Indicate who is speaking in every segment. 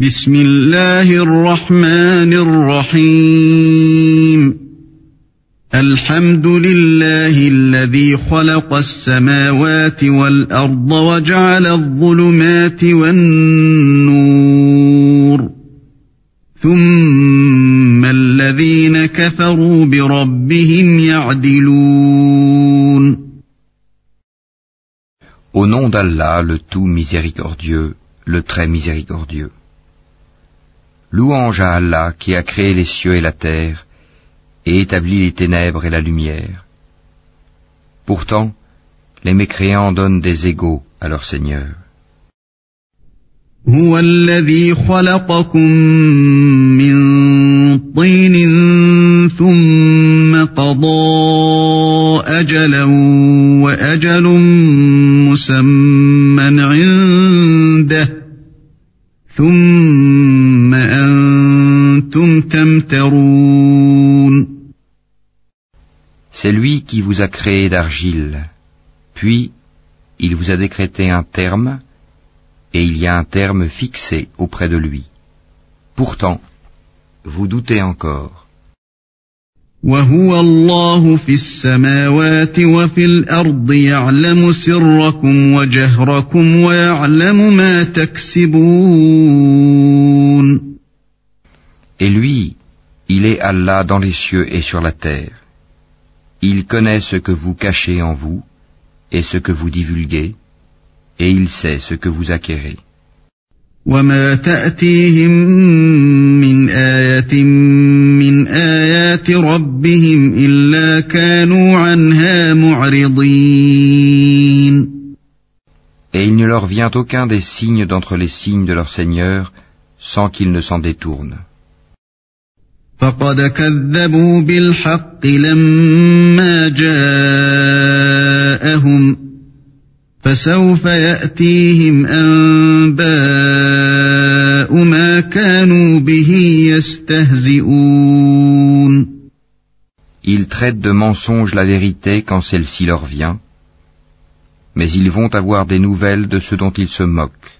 Speaker 1: بسم الله الرحمن الرحيم. الحمد لله الذي خلق السماوات والأرض وجعل الظلمات والنور. ثم الذين كفروا بربهم يعدلون.
Speaker 2: Au nom d'Allah, le tout miséricordieux, le très miséricordieux. Louange à Allah qui a créé les cieux et la terre et établi les ténèbres et la lumière. Pourtant, les mécréants donnent des égaux à leur Seigneur.
Speaker 1: هو الذي خلقكم من طين ثم قضى أجلا وأجل مسمى
Speaker 2: C'est lui qui vous a créé d'argile, puis il vous a décrété un terme, et il y a un terme fixé auprès de lui. Pourtant, vous doutez encore.
Speaker 1: وهو الله في السماوات وفي الأرض يعلم سركم وجهركم ويعلم ما تكسبون
Speaker 2: Et lui, il est Allah dans les cieux et sur la terre. Il connaît ce que vous cachez en vous et ce que vous divulguez, et il sait ce que vous acquérez.
Speaker 1: وما تأتيهم من آية من آيات ربهم إلا كانوا عنها معرضين
Speaker 2: Et il ne leur vient aucun des signes d'entre les signes de leur Seigneur sans qu'ils ne s'en détournent.
Speaker 1: فقد كذبوا بالحق لما جاءهم فسوف يأتيهم أنباء ما كانوا به يستهزئون
Speaker 2: Ils traitent de mensonge la vérité quand celle-ci leur vient, mais ils vont avoir des nouvelles de ce dont ils se moquent.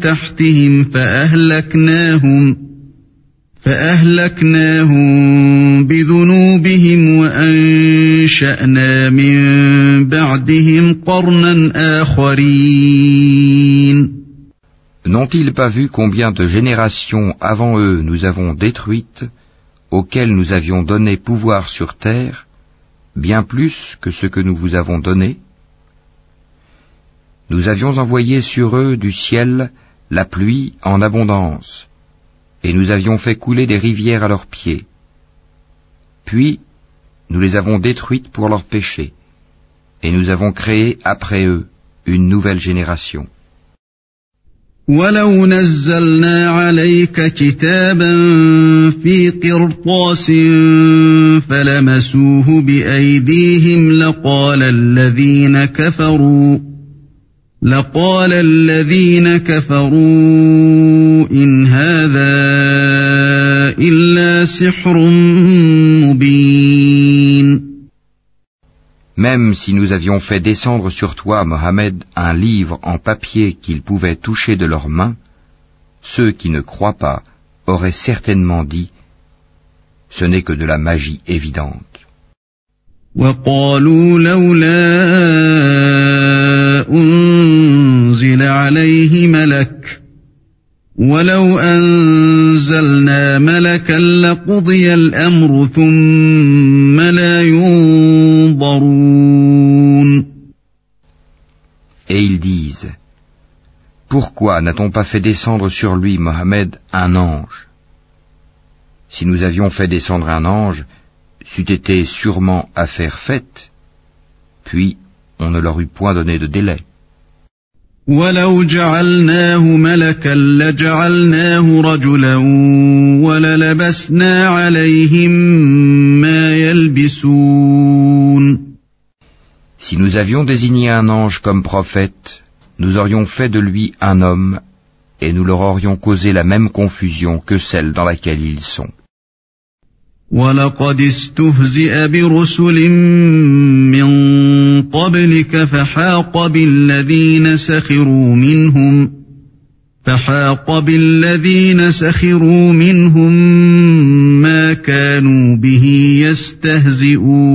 Speaker 1: تحتهم فأهلكناهم فأهلكناهم بذنوبهم وأنشأنا من بعدهم قرنا آخرين
Speaker 2: N'ont-ils pas vu combien de générations avant eux nous avons détruites, auxquelles nous avions donné pouvoir sur terre, bien plus que ce que nous vous avons donné Nous avions envoyé sur eux du ciel la pluie en abondance, et nous avions fait couler des rivières à leurs pieds. Puis, nous les avons détruites pour leurs péchés, et nous avons créé après eux une nouvelle génération.
Speaker 1: ولو نزلنا عليك كتابا في قرطاس فلمسوه بأيديهم لقال الذين كفروا لقال الذين كفروا إن هذا إلا سحر مبين
Speaker 2: Même si nous avions fait descendre sur toi, Mohammed, un livre en papier qu'ils pouvaient toucher de leurs mains, ceux qui ne croient pas auraient certainement dit Ce n'est que de la magie évidente.
Speaker 1: وقالوا لولا أنزل عليه ملك ولو أنزلنا ملكا لقضي الأمر ثم لا ينظرون
Speaker 2: Et ils disent Pourquoi n'a-t-on pas fait descendre sur lui, Mohammed, un ange Si nous avions fait descendre un ange, c'eût été sûrement affaire faite, puis on ne leur eût point donné de délai.
Speaker 1: ولو جعلناه ملكا لجعلناه رجلا وللبسنا عليهم ما يلبسون
Speaker 2: Si nous avions désigné un ange comme prophète, nous aurions fait de lui un homme, et nous leur aurions causé la même confusion que celle dans laquelle ils sont.
Speaker 1: ولقد استهزئ برسل من قبلك فحاق بالذين سخروا منهم فحاق بالذين سخروا منهم ما كانوا به يستهزئون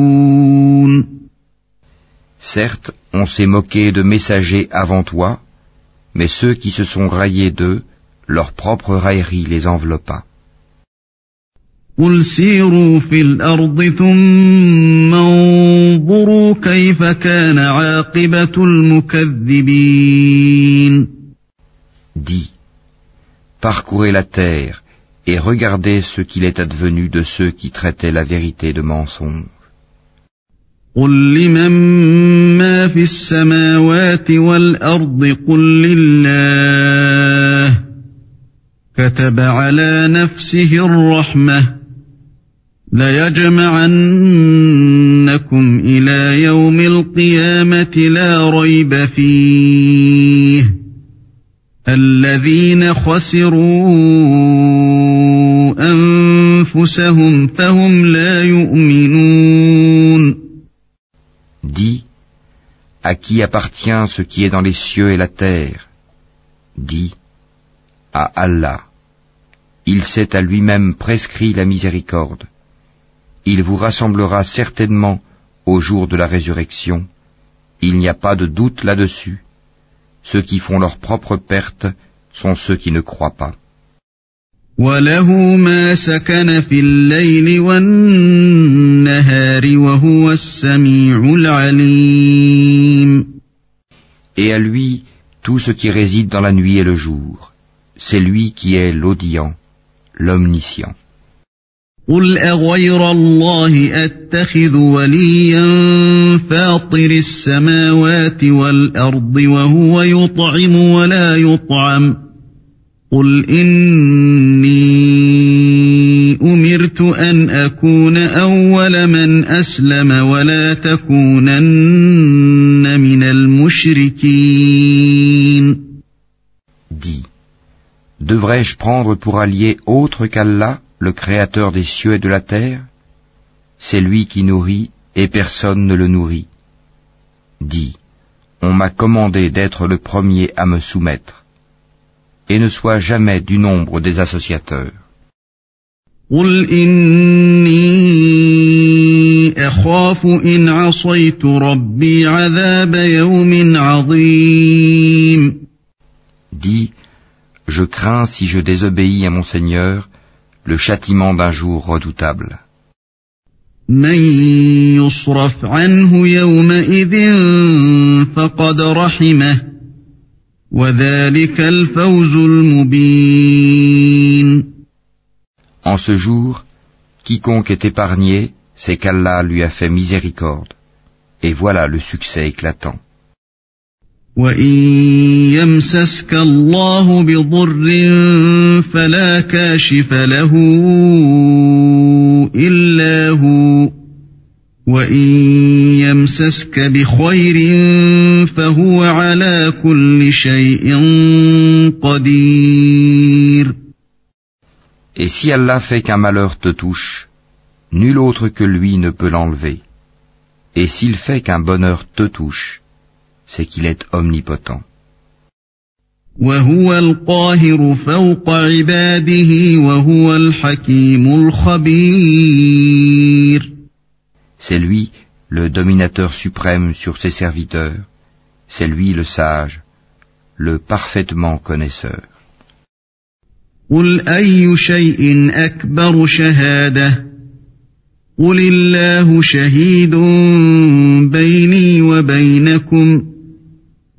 Speaker 2: Certes, on s'est moqué de messagers avant toi, mais ceux qui se sont raillés d'eux, leur propre raillerie les enveloppa.
Speaker 1: قل سيروا في الأرض ثم انظروا كيف كان عاقبة المكذبين
Speaker 2: Dis, parcourez la terre et regardez ce qu'il est advenu de ceux qui traitaient la vérité de mensonge.
Speaker 1: قل لمن ما في السماوات والأرض قل لله كتب على نفسه الرحمة ليجمعنكم إلى يوم القيامة لا ريب فيه الذين خسروا أنفسهم فهم لا يؤمنون
Speaker 2: Dis, à qui appartient ce qui est dans les cieux et la terre Dis, à Allah. Il s'est à lui-même prescrit la miséricorde. Il vous rassemblera certainement au jour de la résurrection. Il n'y a pas de doute là-dessus. Ceux qui font leur propre perte sont ceux qui ne croient pas.
Speaker 1: وله ما سكن في الليل والنهار وهو السميع العليم
Speaker 2: Et à lui tout ce qui réside dans la nuit et le jour. C'est lui qui est l'audient, l'omniscient.
Speaker 1: قل أغير الله أتخذ وليا فاطر السماوات والأرض وهو يطعم ولا يطعم قل إني أمرت أن أكون أول من أسلم ولا تكونن من المشركين.
Speaker 2: Dis, devrais-je prendre pour allié autre qu'Allah, le Créateur des cieux et de la terre C'est lui qui nourrit et personne ne le nourrit. Dis, on m'a commandé d'être le premier à me soumettre, et ne sois jamais du nombre des associateurs. Dis, je crains si je désobéis à mon Seigneur le châtiment d'un jour redoutable. En ce jour, quiconque est épargné, c'est qu'Allah lui a fait miséricorde. Et voilà le succès éclatant.
Speaker 1: وإن يمسسك الله بضر فلا كاشف له إلا هو وإن يمسسك بخير فهو على كل شيء قدير
Speaker 2: Et si Allah fait qu'un malheur te touche, nul autre que lui ne peut l'enlever. Et s'il fait qu'un bonheur te touche, c'est qu'il est omnipotent.
Speaker 1: وهو القاهر فوق عباده وهو الحكيم الخبير
Speaker 2: C'est lui le dominateur suprême sur ses serviteurs, c'est lui le sage, le parfaitement connaisseur.
Speaker 1: قل أي شيء أكبر شهادة قل الله شهيد بيني وبينكم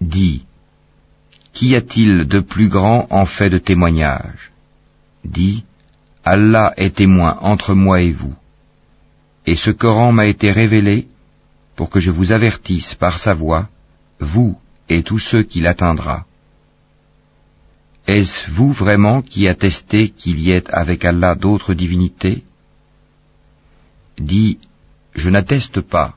Speaker 2: Dis, qu'y a-t-il de plus grand en fait de témoignage? Dis, Allah est témoin entre moi et vous. Et ce Coran m'a été révélé pour que je vous avertisse par sa voix, vous et tous ceux qui l'atteindra. Est-ce vous vraiment qui attestez qu'il y ait avec Allah d'autres divinités? Dis, je n'atteste pas.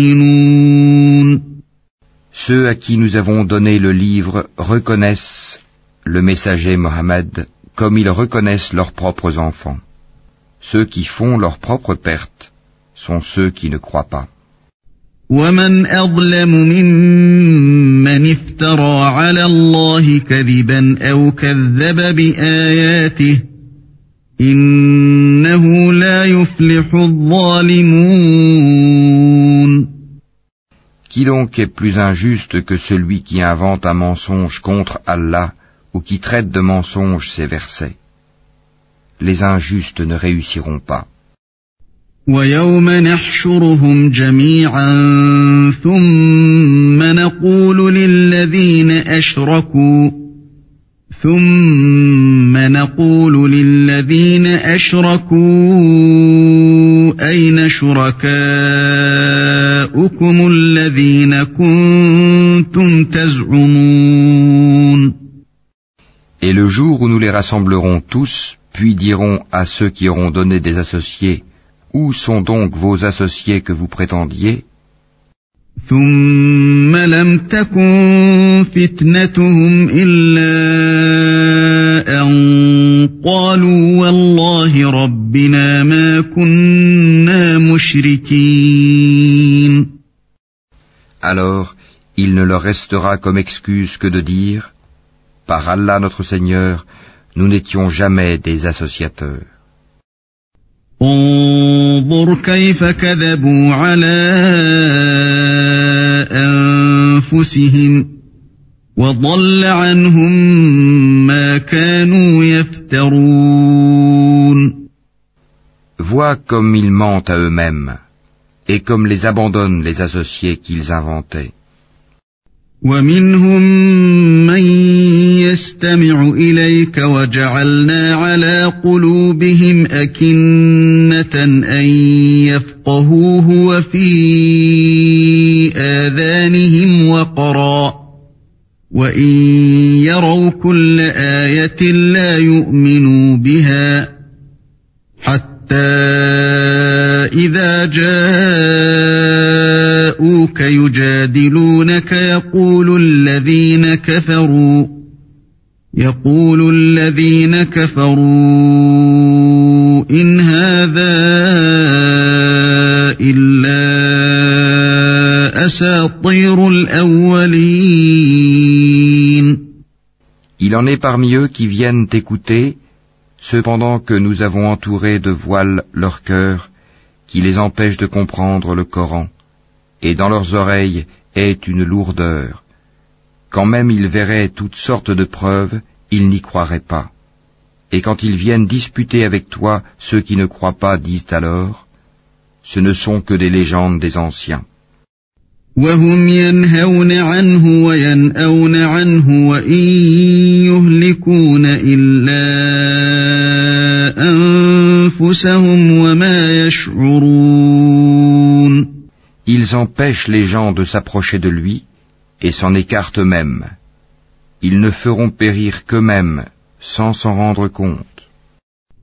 Speaker 2: Ceux à qui nous avons donné le livre reconnaissent le messager Mohammed comme ils reconnaissent leurs propres enfants. Ceux qui font leur propre perte sont ceux qui ne croient pas.
Speaker 1: ومن أظلم ممن افترى على الله كذبا أو كذب بآياته إنه لا يفلح الظالمون
Speaker 2: Qui donc est plus injuste que celui qui invente un mensonge contre Allah ou qui traite de mensonge ses versets Les injustes ne réussiront pas.
Speaker 1: ويوم نحشرهم جميعا ثم نقول للذين أشركوا ثم نقول للذين أشركوا أين شركاؤكم الذين كنتم تزعمون
Speaker 2: Et le jour où nous les rassemblerons tous, puis dirons à ceux qui auront donné des associés, Où sont donc vos associés que vous prétendiez
Speaker 1: ثم لم تكن فتنتهم إلا أن قالوا والله ربنا ما كنا مشركين
Speaker 2: Alors, il ne leur restera comme excuse que de dire Par Allah notre Seigneur, nous n'étions jamais des associateurs.
Speaker 1: انظر كيف كذبوا على أنفسهم وضل عنهم ما كانوا يفترون
Speaker 2: Vois comme ils mentent à eux-mêmes, et comme les abandonnent les associés qu'ils inventaient.
Speaker 1: ومنهم من يستمع إليك وجعلنا على قلوبهم أكنة أن يفقهوه وفي آذانهم وقرا وإن يروا كل آية لا يؤمنوا بها إذا جاءوك يجادلونك يقول الذين كفروا يقول الذين كفروا إن هذا إلا أساطير الأولين.
Speaker 2: Il en est parmi eux qui viennent t'écouter, cependant que nous avons entouré de voiles leur cœur, qui les empêche de comprendre le Coran, et dans leurs oreilles est une lourdeur. Quand même ils verraient toutes sortes de preuves, ils n'y croiraient pas. Et quand ils viennent disputer avec toi, ceux qui ne croient pas disent alors, ce ne sont que des légendes des anciens.
Speaker 1: وهم ينهون عنه وينأون عنه وإن يهلكون إلا أنفسهم وما يشعرون
Speaker 2: Ils empêchent les gens de s'approcher de lui et s'en écartent eux-mêmes. Ils ne feront périr qu'eux-mêmes sans s'en rendre compte.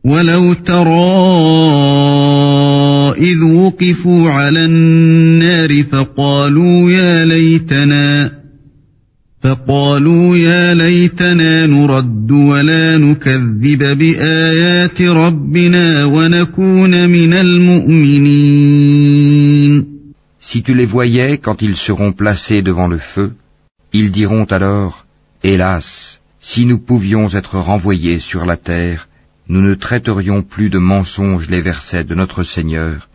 Speaker 1: ولو ترى إذ وقفوا على النار فقالوا يا ليتنا فقالوا يا ليتنا نرد ولا نكذب بآيات ربنا ونكون من المؤمنين
Speaker 2: Si tu les voyais quand ils seront placés devant le feu, ils diront alors, Hélas, si nous pouvions être renvoyés sur la terre, nous ne traiterions plus de mensonges les versets de notre Seigneur,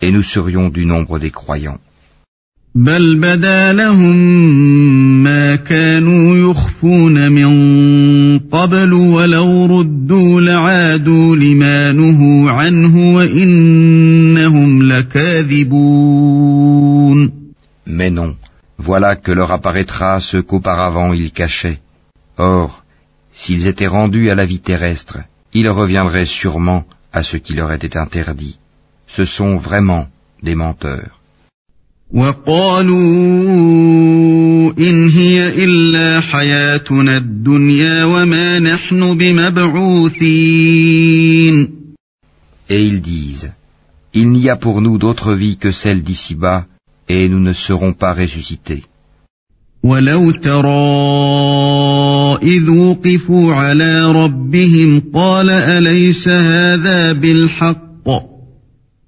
Speaker 2: et nous serions du nombre des croyants. Mais non, voilà que leur apparaîtra ce qu'auparavant ils cachaient. Or, s'ils étaient rendus à la vie terrestre, ils reviendraient sûrement à ce qui leur était interdit. Ce sont vraiment des menteurs. Et ils disent, il n'y a pour nous d'autre vie que celle d'ici-bas, et nous ne serons pas ressuscités.
Speaker 1: ولو ترى إذ وقفوا على ربهم قال أليس هذا بالحق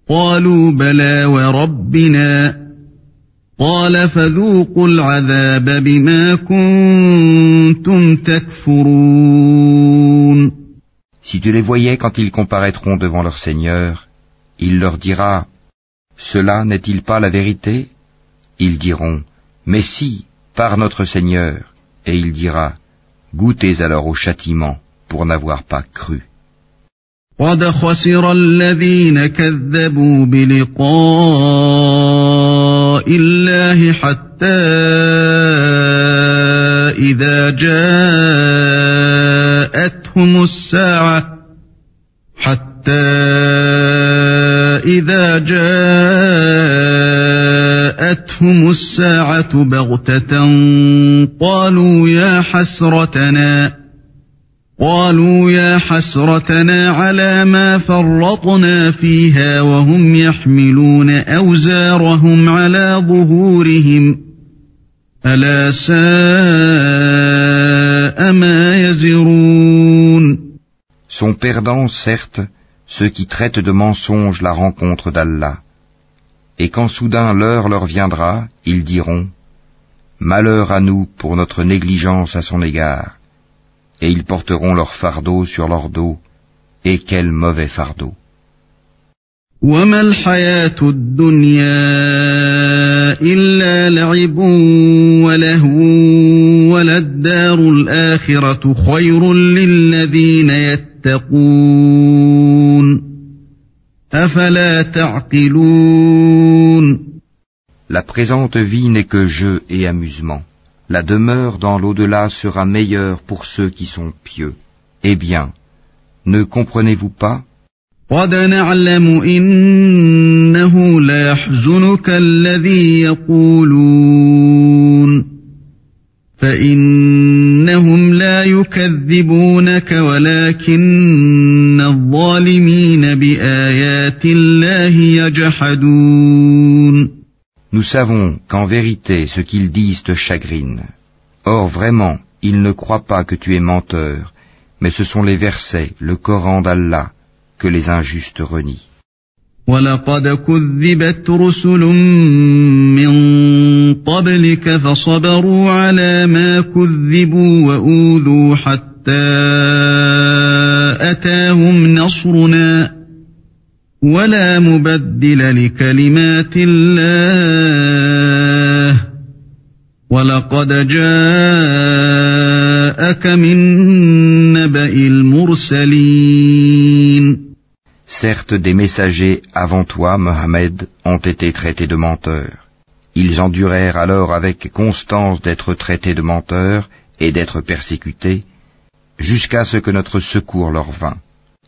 Speaker 1: قالوا بلى وربنا قال فذوقوا العذاب بما كنتم تكفرون
Speaker 2: Si tu les voyais quand ils comparaîtront devant leur Seigneur, il leur dira, Cela n'est-il pas la vérité Ils diront, Mais si, par notre Seigneur, et il dira, Goûtez alors au châtiment pour n'avoir pas cru.
Speaker 1: قد خسر الذين كذبوا بلقاء الله حتى إذا جاءتهم الساعة حتى إذا جاءتهم الساعة بغتة قالوا يا حسرتنا قالوا يا حسرتنا على ما فرطنا فيها وهم يحملون أوزارهم على ظهورهم ألا ساء ما يزرون
Speaker 2: Sont perdants, certes, ceux qui traitent de mensonges la rencontre d'Allah. Et quand soudain l'heure leur viendra, ils diront Malheur à nous pour notre négligence à son égard. Et ils porteront leur fardeau sur leur dos. Et quel mauvais fardeau. La présente vie n'est que jeu et amusement. La demeure dans l'au-delà sera meilleure pour ceux qui sont pieux. Eh bien, ne comprenez-vous pas
Speaker 1: قد نعلم إنه ليحزنك الذي يقولون فإنهم لا يكذبونك ولكن
Speaker 2: Nous savons qu'en vérité ce qu'ils disent te chagrine. Or vraiment, ils ne croient pas que tu es menteur, mais ce sont les versets, le Coran d'Allah, que les injustes renient.
Speaker 1: ولقد كذبت رسل من قبلك فصبروا على ما كذبوا وأوذوا حتى أتاهم نصرنا ولا مبدل لكلمات الله ولقد جاءك من نبأ المرسلين
Speaker 2: Certes, des messagers avant toi, Mohammed, ont été traités de menteurs. Ils endurèrent alors avec constance d'être traités de menteurs et d'être persécutés, jusqu'à ce que notre secours leur vînt.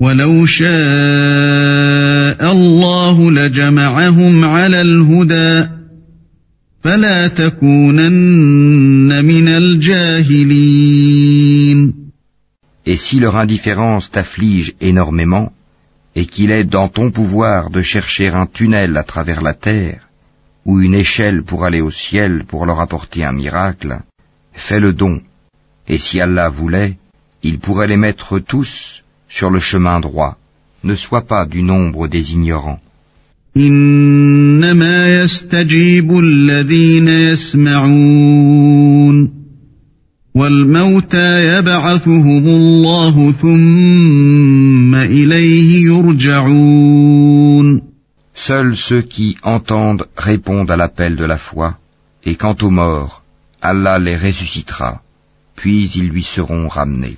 Speaker 1: ولو شاء الله لجمعهم على الهدى فلا تكونن من الجاهلين
Speaker 2: Et si leur indifférence t'afflige énormément, et qu'il est dans ton pouvoir de chercher un tunnel à travers la terre, ou une échelle pour aller au ciel pour leur apporter un miracle, fais le don, et si Allah voulait, il pourrait les mettre tous sur le chemin droit. Ne sois pas du nombre des ignorants. Seuls ceux qui entendent répondent à l'appel de la foi, et quant aux morts, Allah les ressuscitera, puis ils lui seront ramenés.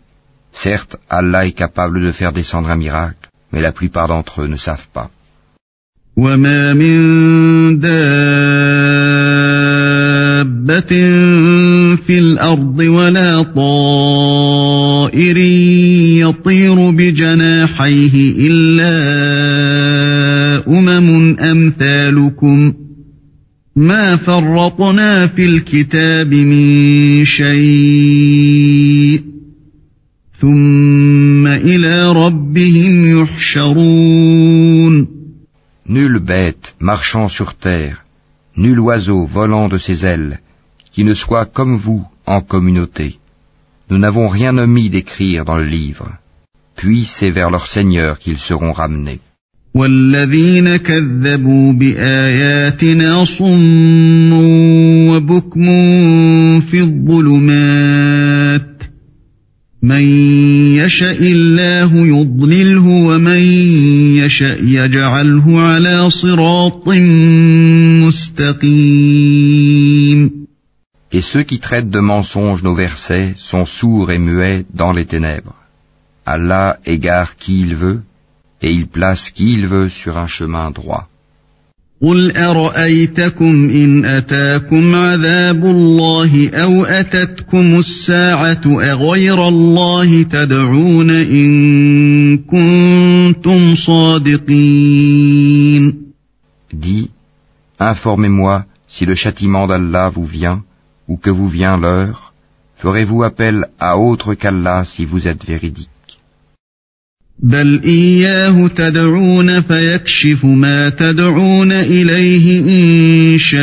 Speaker 2: certes, Allah est capable de faire descendre un miracle, mais la plupart d'entre eux ne savent pas. Nulle bête marchant sur terre, nul oiseau volant de ses ailes, qui ne soit comme vous en communauté. Nous n'avons rien omis d'écrire dans le livre. Puis c'est vers leur Seigneur qu'ils seront ramenés.
Speaker 1: من يشاء الله يضلله ومن يشاء يجعله على صراط مستقيم
Speaker 2: Et ceux qui traitent de mensonges nos versets sont sourds et muets dans les ténèbres. Allah égare qui il veut, et il place qui il veut sur un chemin droit.
Speaker 1: قل أرأيتكم إن أتاكم عذاب الله أو أتتكم الساعة أغير الله تدعون إن كنتم صادقين
Speaker 2: Dis, informez-moi si le châtiment d'Allah vous vient ou que vous vient l'heure, ferez-vous appel à autre qu'Allah si vous êtes véridique
Speaker 1: بل إياه تدعون فيكشف ما تدعون إليه إن شاء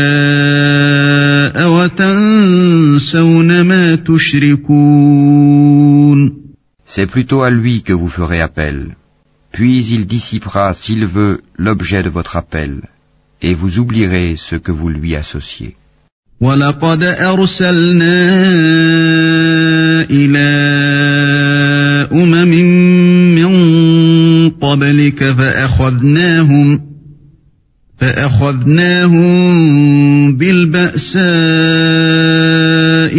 Speaker 1: وتنسون ما تشركون
Speaker 2: C'est plutôt à lui que vous ferez appel. Puis il dissipera, s'il veut, l'objet de votre appel, et vous oublierez ce que vous lui associez.
Speaker 1: ولقد أرسلنا إلى أمم من قبلك فأخذناهم فأخذناهم بالبأساء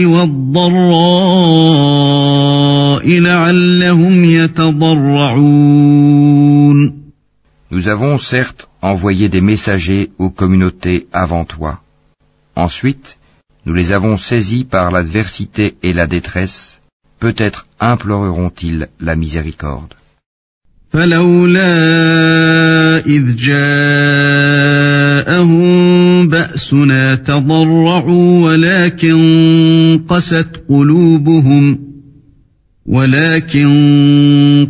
Speaker 1: والضراء لعلهم يتضرعون
Speaker 2: Nous avons certes envoyé des messagers aux communautés avant toi. Ensuite, nous les avons saisis par l'adversité et la détresse, peut-être imploreront-ils la miséricorde.
Speaker 1: فلولا إذ جاءهم بأسنا تضرعوا ولكن قست قلوبهم ولكن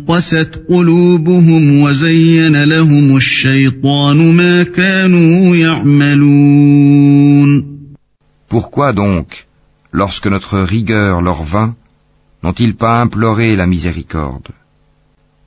Speaker 1: قست قلوبهم وزين لهم الشيطان ما كانوا يعملون.
Speaker 2: Pourquoi donc, lorsque notre rigueur leur vint, n'ont-ils pas imploré la miséricorde?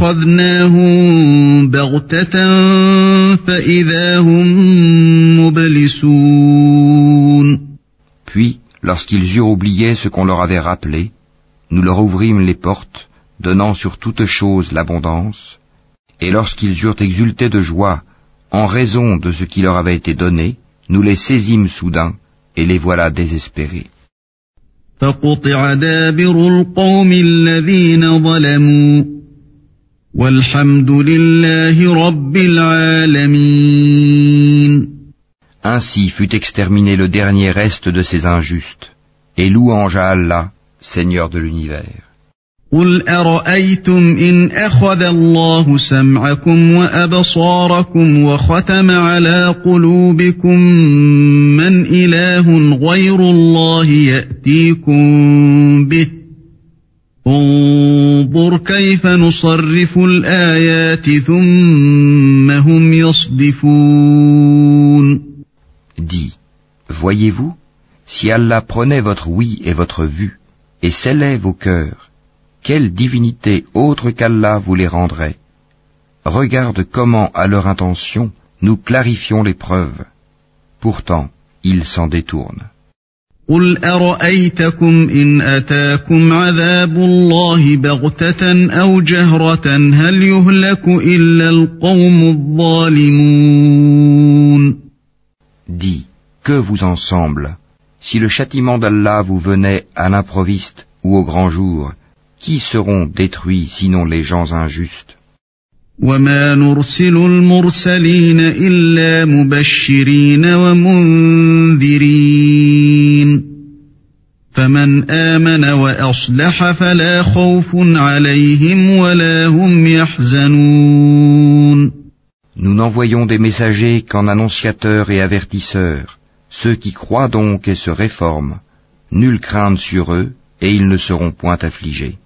Speaker 1: أخذناهم بغتة فإذا هم مبلسون
Speaker 2: Puis, lorsqu'ils eurent oublié ce qu'on leur avait rappelé, nous leur ouvrîmes les portes, donnant sur toute chose l'abondance, et lorsqu'ils eurent exulté de joie en raison de ce qui leur avait été donné, nous les saisîmes soudain, et les voilà désespérés.
Speaker 1: فقطع دابر القوم الذين ظلموا والحمد لله رب العالمين
Speaker 2: Ainsi fut exterminé le dernier reste de ces injustes. Et louange à Allah, Seigneur de l'univers.
Speaker 1: قل أرأيتم إن أخذ الله سمعكم وأبصاركم وختم على قلوبكم من إله غير الله يأتيكم به انظر كيف نصرف الآيات ثم هم يصدفون
Speaker 2: Dis, voyez-vous, si Allah prenait votre oui et votre vue, et scellait vos cœurs, quelle divinité autre qu'Allah vous les rendrait Regarde comment, à leur intention, nous clarifions les preuves. Pourtant, ils s'en détournent.
Speaker 1: قل أرأيتكم إن أتاكم عذاب الله بغتة أو جهرة هل يهلك إلا القوم الظالمون
Speaker 2: Dis, que vous en semble Si le châtiment d'Allah vous venait à l'improviste ou au grand jour, qui seront détruits sinon les gens injustes
Speaker 1: وما نرسل المرسلين إلا مبشرين ومنذرين فمن آمن وأصلح فلا خوف عليهم ولا هم يحزنون
Speaker 2: Nous n'envoyons des messagers qu'en annonciateurs et avertisseurs. Ceux qui croient donc et se réforment, nulle crainte sur eux, et ils ne seront point affligés.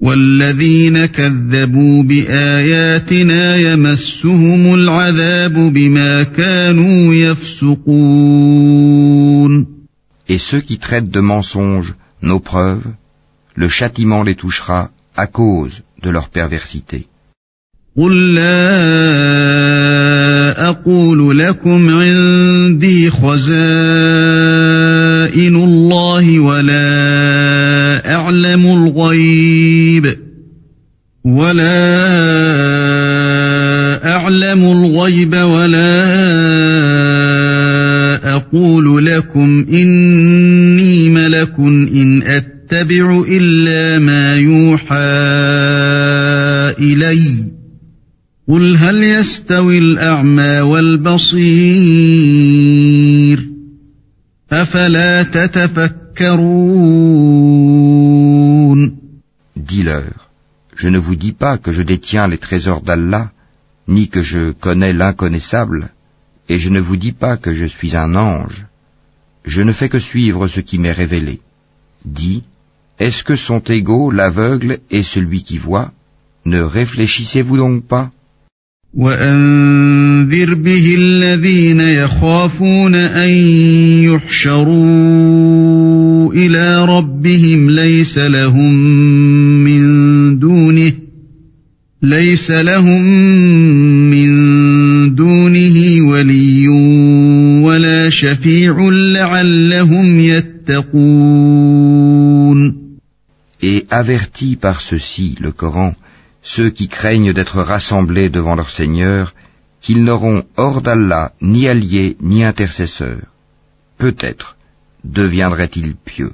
Speaker 1: والذين كذبوا بآياتنا يمسهم العذاب بما كانوا يفسقون
Speaker 2: Et ceux qui traitent de mensonges nos preuves, le châtiment les touchera à cause de leur perversité.
Speaker 1: قل لا أقول لكم عندي خزائن الله ولا أعلم الغيب ولا أعلم الغيب ولا أقول لكم إني ملك إن أتبع إلا ما يوحى إليّ. قل هل يستوي الأعمى والبصير؟ أفلا تتفكرون؟
Speaker 2: Dis-leur, je ne vous dis pas que je détiens les trésors d'Allah, ni que je connais l'inconnaissable, et je ne vous dis pas que je suis un ange. Je ne fais que suivre ce qui m'est révélé. Dis, est-ce que sont égaux l'aveugle et celui qui voit Ne réfléchissez-vous donc pas
Speaker 1: وأنذر به الذين يخافون أن يحشروا إلى ربهم ليس لهم ليس لهم من دونه ولي ولا شفيع لعلهم يتقون
Speaker 2: Et avertis par ceci, le Coran, ceux qui craignent d'être rassemblés devant leur Seigneur, qu'ils n'auront hors d'Allah ni alliés ni intercesseurs. Peut-être deviendraient-ils pieux.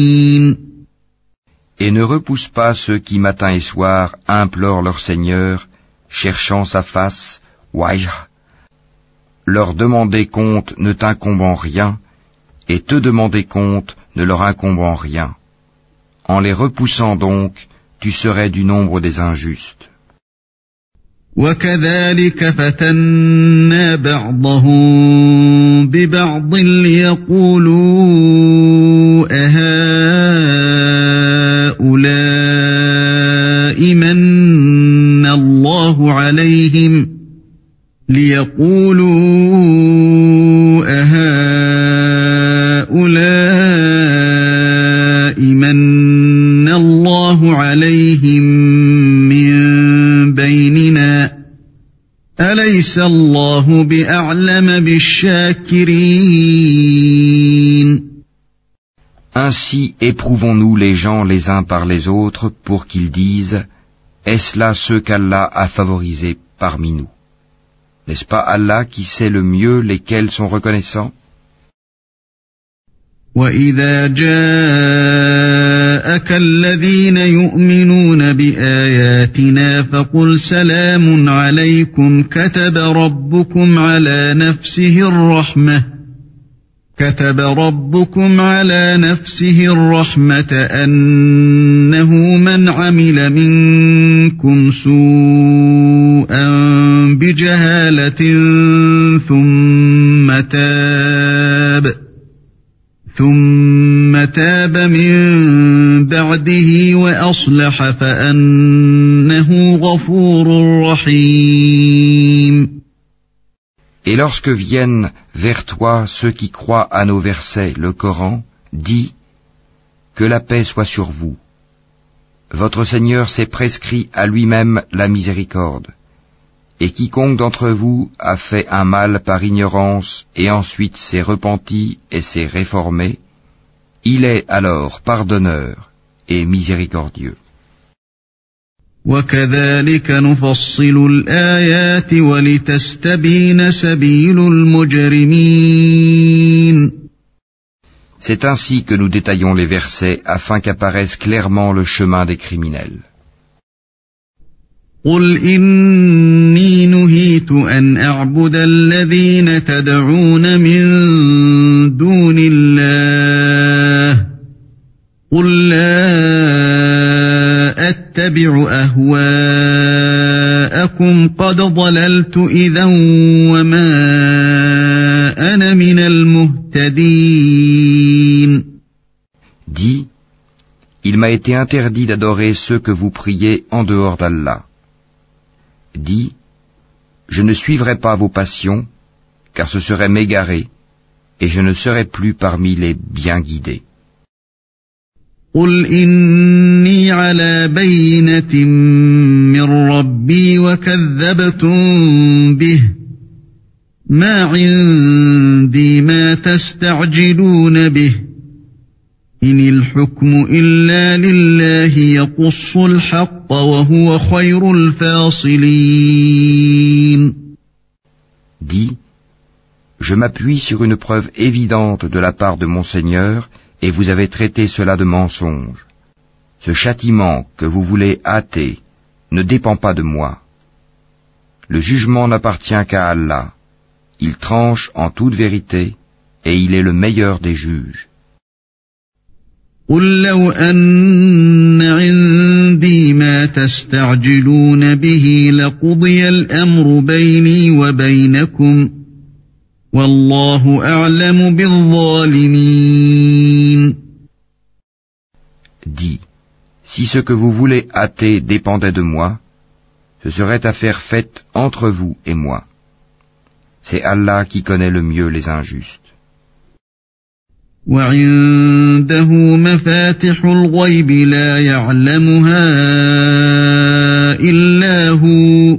Speaker 2: Et ne repousse pas ceux qui matin et soir implorent leur Seigneur, cherchant sa face, Wajh. Leur demander compte ne t'incombe en rien, et te demander compte ne leur incombe en rien. En les repoussant donc, tu serais du nombre des injustes.
Speaker 1: وكذلك فتنا بعضهم ببعض ليقولوا أهؤلاء عليهم ليقولوا أهؤلاء من الله عليهم من بيننا أليس الله بأعلم بالشاكرين
Speaker 2: Ainsi éprouvons-nous les gens les uns par les autres pour qu'ils disent Est-ce là ceux qu'Allah a favorisés parmi nous N'est-ce pas Allah qui sait le mieux lesquels sont reconnaissants
Speaker 1: وإذا جاءك الذين يؤمنون بآياتنا فقل سلام عليكم كتب ربكم على نفسه الرحمة كتب ربكم على نفسه الرحمة أنه من عمل منكم سوءا بجهالة ثم تاب ثم تاب من بعده وأصلح فأنه غفور رحيم.
Speaker 2: Et lorsque viennent vers toi ceux qui croient à nos versets, le Coran, dis Que la paix soit sur vous. Votre Seigneur s'est prescrit à lui-même la miséricorde. Et quiconque d'entre vous a fait un mal par ignorance et ensuite s'est repenti et s'est réformé, il est alors pardonneur et miséricordieux.
Speaker 1: وكذلك نفصل الآيات ولتستبين سبيل المجرمين
Speaker 2: C'est ainsi que nous détaillons les versets afin qu'apparaisse clairement le chemin des criminels.
Speaker 1: قل إني نهيت أن أعبد الذين تدعون من دون الله قل لا أتبع أهواءكم قد ضللت إذا وما أنا من المهتدين
Speaker 2: Dis, il m'a été interdit d'adorer ceux que vous priez en dehors d'Allah. Dis, je ne suivrai pas vos passions, car ce serait m'égarer, et je ne serai plus parmi les bien guidés.
Speaker 1: قل إني على بينة من ربي وكذبتم به ما عندي ما تستعجلون به إن الحكم إلا لله يقص الحق وهو خير الفاصلين
Speaker 2: Dis, je m'appuie sur une preuve évidente de la part de mon Seigneur, et vous avez traité cela de mensonge. Ce châtiment que vous voulez hâter ne dépend pas de moi. Le jugement n'appartient qu'à Allah. Il tranche en toute vérité, et il est le meilleur des juges.
Speaker 1: قل لو أن عندي ما تستعجلون به لقضي الأمر بيني وبينكم والله أعلم بالظالمين
Speaker 2: Dis, si ce que vous voulez hâter dépendait de moi, ce serait affaire faite entre vous et moi. C'est Allah qui connaît le mieux les injustes.
Speaker 1: وعنده مفاتح الغيب لا يعلمها إلا هو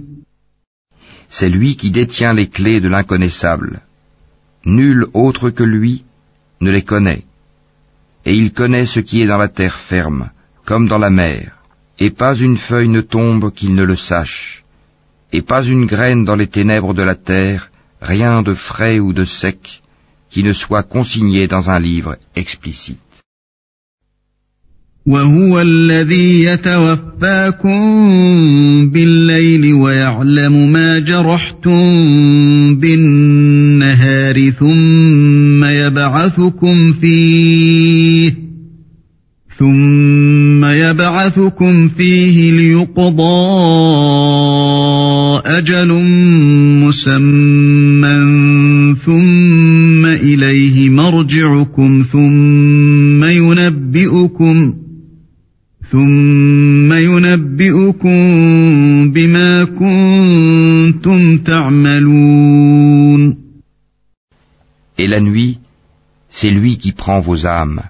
Speaker 2: C'est lui qui détient les clés de l'inconnaissable. Nul autre que lui ne les connaît. Et il connaît ce qui est dans la terre ferme, comme dans la mer. Et pas une feuille ne tombe qu'il ne le sache. Et pas une graine dans les ténèbres de la terre, rien de frais ou de sec, qui ne soit consigné dans un livre explicite.
Speaker 1: وهو الذي يتوفاكم بالليل ويعلم ما جرحتم بالنهار ثم يبعثكم فيه ثم يبعثكم فيه ليقضى أجل مسمى ثم إليه مرجعكم ثم ينبئكم ثم ينبئكم بما كنتم تعملون
Speaker 2: Et la nuit, c'est lui qui prend vos âmes,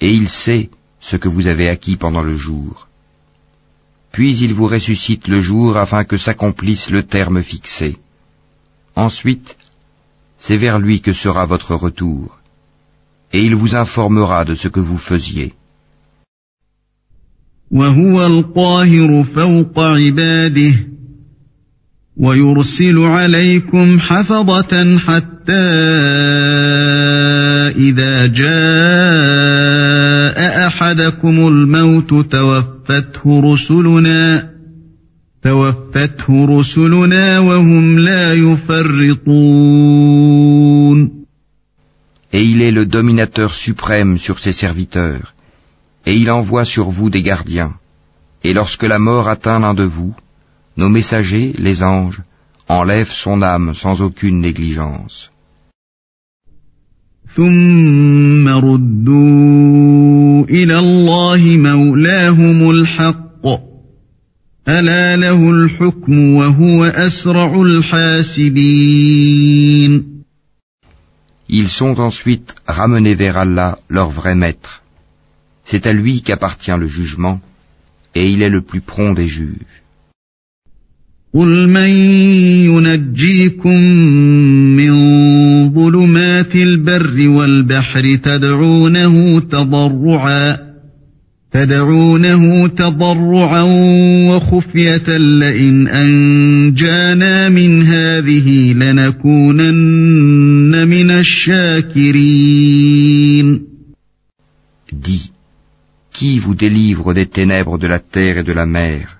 Speaker 2: et il sait ce que vous avez acquis pendant le jour. Puis il vous ressuscite le jour afin que s'accomplisse le terme fixé. Ensuite, c'est vers lui que sera votre retour, et il vous informera de ce que vous faisiez.
Speaker 1: وهو القاهر فوق عباده ويرسل عليكم حفظة حتى إذا جاء أحدكم الموت توفته رسلنا توفته رسلنا وهم لا يفرطون.
Speaker 2: Et il est le dominateur suprême sur ses serviteurs, et il envoie sur vous des gardiens. Et lorsque la mort atteint l'un de vous, nos messagers, les anges, enlèvent son âme sans aucune négligence. Ils sont ensuite ramenés vers Allah, leur vrai maître. C'est à lui qu'appartient le jugement, et il est le plus prompt des juges.
Speaker 1: قل من ينجيكم من ظلمات البر والبحر تدعونه تضرعا تدعونه تضرعا وخفية لئن أنجانا من هذه لنكونن من الشاكرين
Speaker 2: Dis, qui vous délivre des ténèbres de la terre et de la mer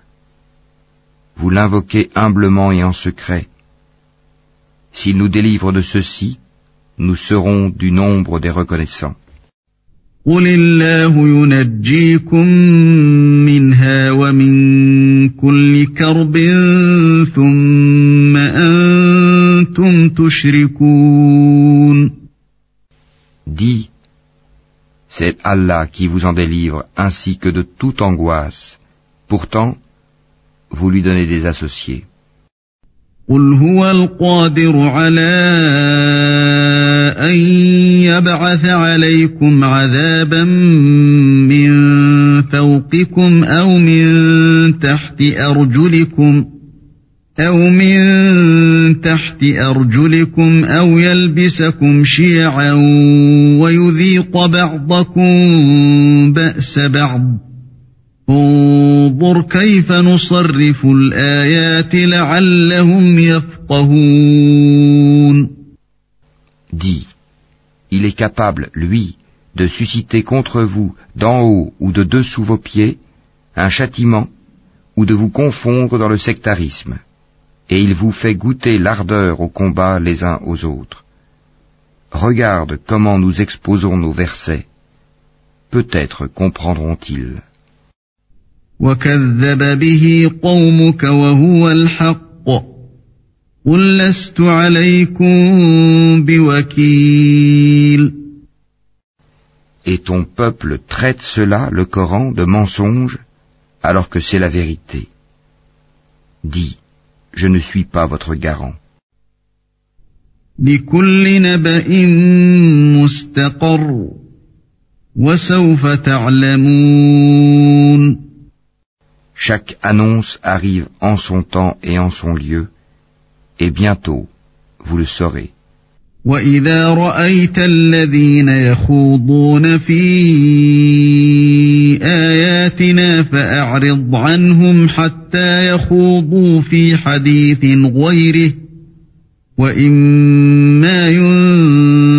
Speaker 2: Vous l'invoquez humblement et en secret. S'il nous délivre de ceci, nous serons du nombre des reconnaissants.
Speaker 1: قل الله ينجيكم منها ومن كل كرب ثم أنتم تشركون
Speaker 2: Dis, c'est Allah qui vous en délivre ainsi que de toute angoisse. Pourtant, vous lui donnez des associés.
Speaker 1: قل هو القادر على أن يبعث عليكم عذابا من فوقكم أو من تحت أرجلكم أو من تحت أرجلكم أو يلبسكم شيعا ويذيق بعضكم بأس بعض انظر كيف نصرف الآيات لعلهم يفقهون
Speaker 2: Dis, il est capable, lui, de susciter contre vous, d'en haut ou de dessous vos pieds, un châtiment, ou de vous confondre dans le sectarisme. et il vous fait goûter l'ardeur au combat les uns aux autres. Regarde comment nous exposons nos versets. Peut-être comprendront-ils. Et ton peuple traite cela, le Coran, de mensonge, alors que c'est la vérité. Dis, je ne suis pas votre garant. Chaque annonce arrive en son temps et en son lieu, et bientôt vous le saurez.
Speaker 1: وإذا رأيت الذين يخوضون في آياتنا فأعرض عنهم حتى يخوضوا في حديث غيره وإما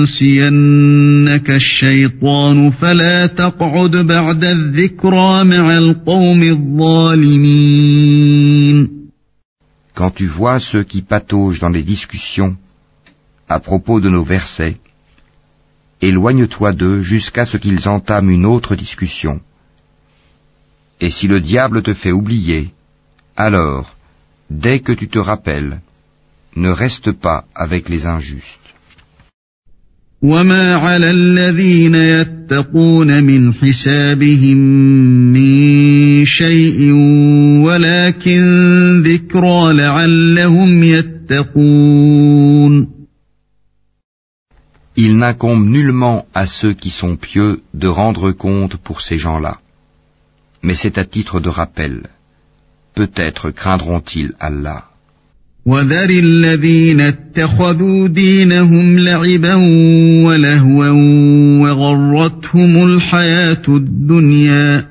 Speaker 1: ينسينك الشيطان فلا تقعد بعد الذكرى مع القوم الظالمين
Speaker 2: Quand tu vois ceux qui pataugent dans les discussions à propos de nos versets, éloigne-toi d'eux jusqu'à ce qu'ils entament une autre discussion. Et si le diable te fait oublier, alors, dès que tu te rappelles, ne reste pas avec les injustes.
Speaker 1: وما على الذين يتقون من حسابهم من شيء ولكن ذكرى لعلهم يتقون
Speaker 2: Il n'incombe nullement à ceux qui sont pieux de rendre compte pour ces gens-là. Mais c'est à titre de rappel. Peut-être craindront-ils Allah.
Speaker 1: وذر الذين اتخذوا دينهم لعبا ولهوا وغرتهم الحياة الدنيا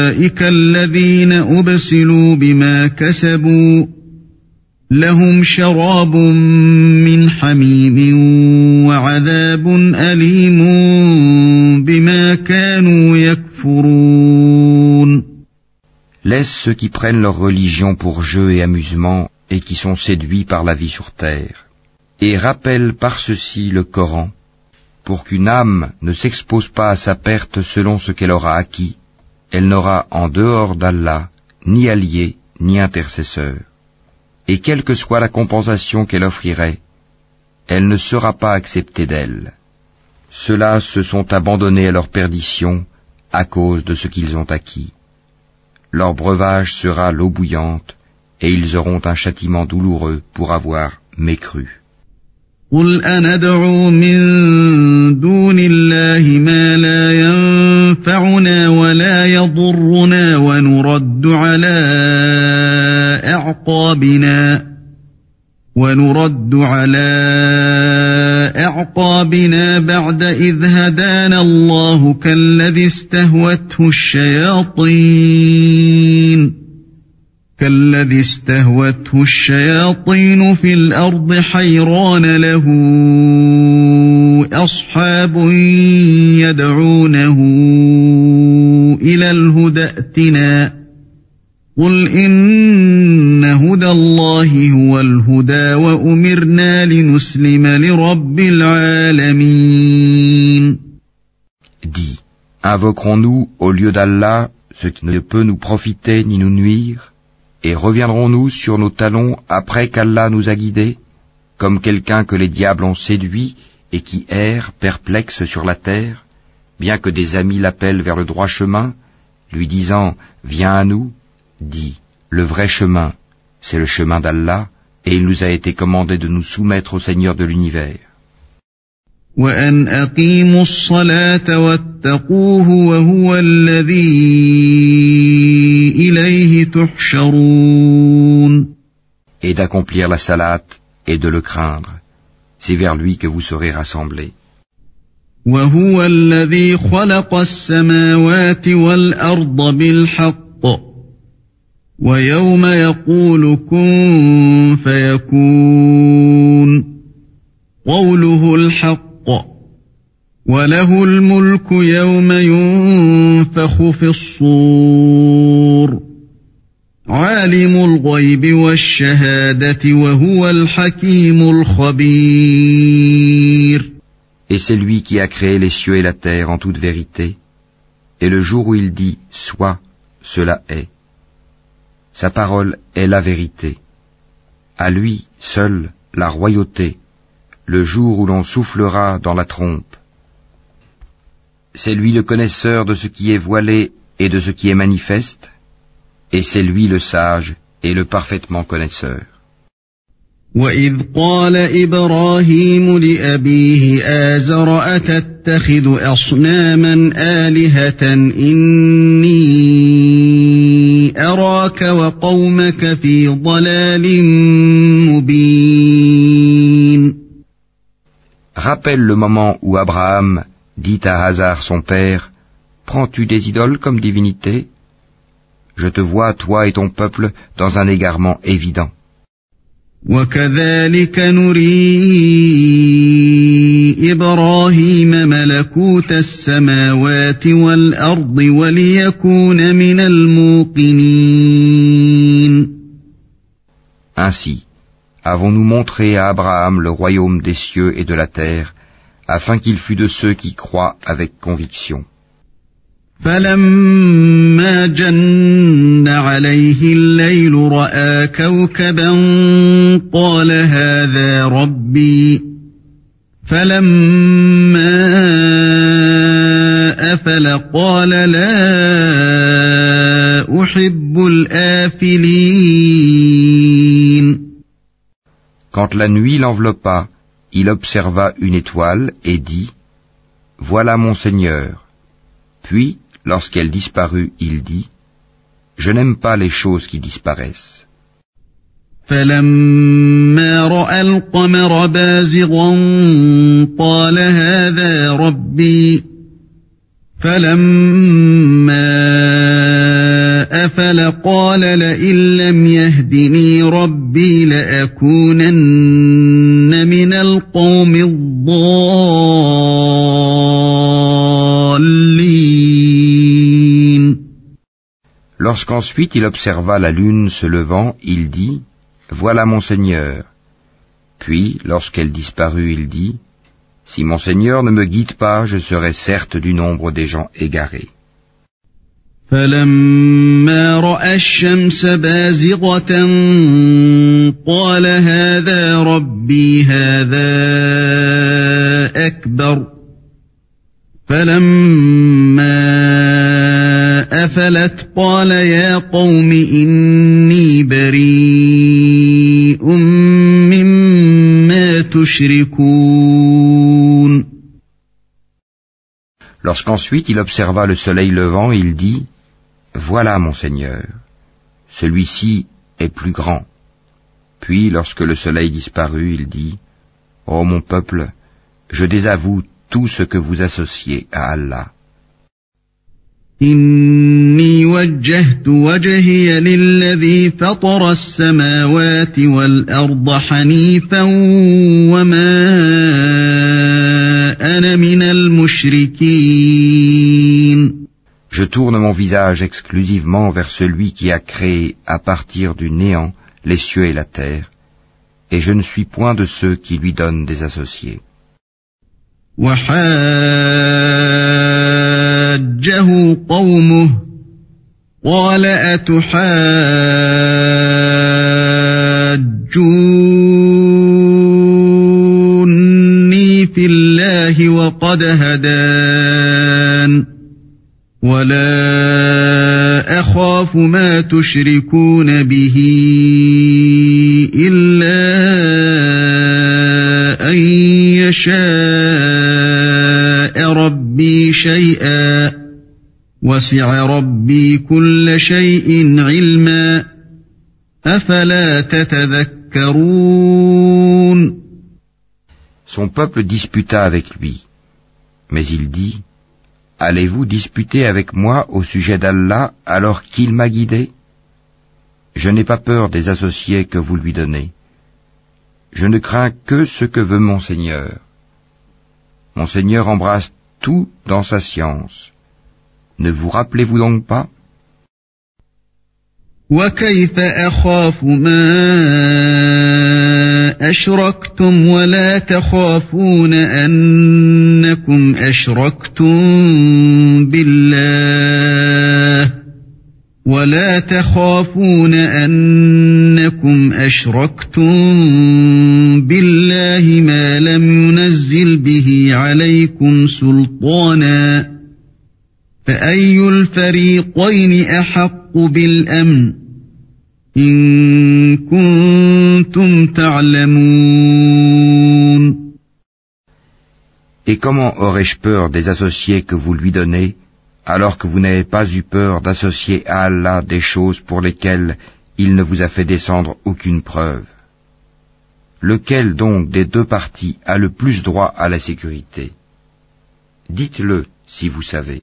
Speaker 1: الذين أبسلوا بما كسبوا لهم شراب من حميم وعذاب أليم بما كانوا يكفرون
Speaker 2: Laisse ceux qui prennent leur religion pour jeu et amusement et qui sont séduits par la vie sur terre. Et rappelle par ceci le Coran, pour qu'une âme ne s'expose pas à sa perte selon ce qu'elle aura acquis, elle n'aura en dehors d'Allah ni allié ni intercesseur. Et quelle que soit la compensation qu'elle offrirait, elle ne sera pas acceptée d'elle. Ceux-là se sont abandonnés à leur perdition à cause de ce qu'ils ont acquis. Leur breuvage sera l'eau bouillante, et ils auront un châtiment douloureux pour avoir mécru.
Speaker 1: قل أندعو من دون الله ما لا ينفعنا ولا يضرنا ونرد على أعقابنا ونرد على أعقابنا بعد إذ هدانا الله كالذي استهوته الشياطين كالذي استهوته الشياطين في الأرض حيران له أصحاب يدعونه إلى الهدى ائتنا قل إن هدى الله هو الهدى وأمرنا لنسلم لرب العالمين.
Speaker 2: Invoquerons-nous au lieu d'Allah ce qui ne peut nous profiter ni nous nuire? Et reviendrons-nous sur nos talons après qu'Allah nous a guidés, comme quelqu'un que les diables ont séduit et qui erre perplexe sur la terre, bien que des amis l'appellent vers le droit chemin, lui disant Viens à nous, dit Le vrai chemin, c'est le chemin d'Allah, et il nous a été commandé de nous soumettre au Seigneur de l'univers. وأن أقيموا الصلاة واتقوه وهو الذي إليه تحشرون Et d'accomplir la salate et de le craindre. C'est vers lui que vous serez rassemblés.
Speaker 1: وهو الذي خلق السماوات والأرض بالحق ويوم يقول كن فيكون قوله الحق وله الملك يوم ينفق ينفخ في الصور عالم الغيب والشهادة وهو الحكيم الخبير
Speaker 2: Et c'est lui qui a créé les cieux et la terre en toute vérité. Et le jour où il dit Sois, cela est. Sa parole est la vérité. À lui seul la royauté, le jour où l'on soufflera dans la trompe. C'est lui le connaisseur de ce qui est voilé et de ce qui est manifeste, et c'est lui le sage et le parfaitement connaisseur.
Speaker 1: وإذ قال إبراهيم لأبيه آزر أتتخذ أصناما آلهة إني أراك وقومك في ضلال مبين
Speaker 2: Rappelle le moment où Abraham dit à Hazar son père, Prends-tu des idoles comme divinités Je te vois, toi et ton peuple, dans un égarement évident.
Speaker 1: وكذلك نري إبراهيم ملكوت السماوات والأرض وليكون من الموقنين
Speaker 2: Ainsi, avons-nous montré à Abraham le royaume des cieux et de la terre, afin qu'il fût de ceux qui croient avec conviction.
Speaker 1: فلما جن عليه الليل راى كوكبا قال هذا ربي فلما افل قال لا احب الافلين
Speaker 2: Quand la nuit l'enveloppa, il observa une étoile et dit, Voilà mon Seigneur. Puis, lorsqu'elle disparut, il dit, Je n'aime pas les choses qui disparaissent.
Speaker 1: فلما راى القمر بازغا قال هذا ربي فلما افل قال لئن لم يهدني ربي لاكونن
Speaker 2: Lorsqu'ensuite il observa la lune se levant, il dit, Voilà mon Seigneur. Puis, lorsqu'elle disparut, il dit, Si mon Seigneur ne me guide pas, je serai certes du nombre des gens égarés.
Speaker 1: فلما راى الشمس بازغه قال هذا ربي هذا اكبر فلما افلت قال يا قوم اني بريء مما تشركون
Speaker 2: Lorsqu'ensuite il observa le soleil levant, il dit, Voilà mon Seigneur. Celui-ci est plus grand. Puis, lorsque le soleil disparut, il dit, Ô mon peuple, je désavoue tout ce que vous associez à Allah.
Speaker 1: إني وجهت وجهي للذي فطر السماوات والأرض حنيفا وما أنا من المشركين
Speaker 2: Je tourne mon visage exclusivement vers celui qui a créé à partir du néant les cieux et la terre, et je ne suis point de ceux qui lui donnent des associés.
Speaker 1: وحاجه قومه قال أتحاجوني في الله وقد هدان ولا أخاف ما تشركون به إلا أن يشاء ربي شيئا وسع ربي كل شيء علما أفلا تتذكرون
Speaker 2: Son peuple disputa avec lui. Mais il dit, Allez-vous disputer avec moi au sujet d'Allah alors qu'il m'a guidé Je n'ai pas peur des associés que vous lui donnez. Je ne crains que ce que veut mon Seigneur. Mon Seigneur embrasse tout dans sa science. Ne vous rappelez-vous donc pas
Speaker 1: وكيف أخاف ما أشركتم ولا تخافون أنكم أشركتم بالله ولا تخافون أنكم أشركتم بالله ما لم ينزل به عليكم سلطانا فأي الفريقين أحق بالأمن إن كنتم تعلمون
Speaker 2: Et comment aurais-je peur des associés que vous lui donnez alors que vous n'avez pas eu peur d'associer à Allah des choses pour lesquelles il ne vous a fait descendre aucune preuve. Lequel donc des deux parties a le plus droit à la sécurité Dites-le si vous savez.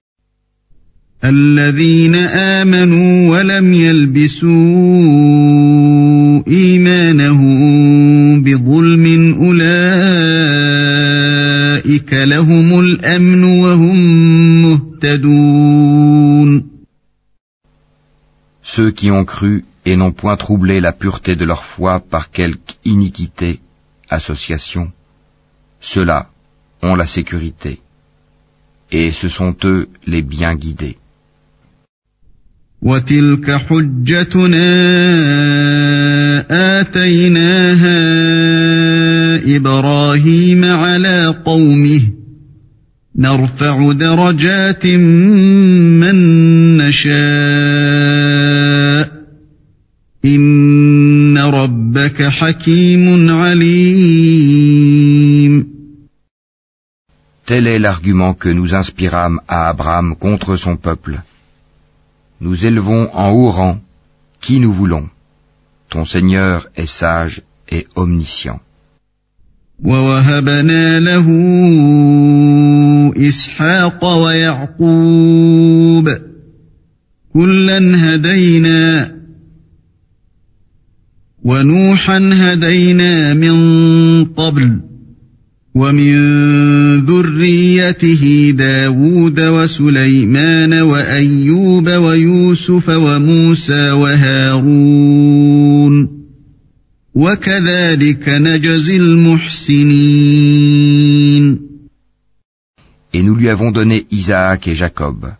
Speaker 2: Ceux qui ont cru et n'ont point troublé la pureté de leur foi par quelque iniquité, association, ceux-là ont la sécurité, et ce sont eux les bien guidés.
Speaker 1: Et
Speaker 2: Tel est l'argument que nous inspirâmes à Abraham contre son peuple. Nous élevons en haut rang qui nous voulons. Ton Seigneur est sage et omniscient.
Speaker 1: ووهبنا له إسحاق ويعقوب كلا هدينا ونوحا هدينا من قبل ومن ذريته داود وسليمان وأيوب ويوسف وموسى وهارون
Speaker 2: Et nous lui avons donné Isaac et Jacob,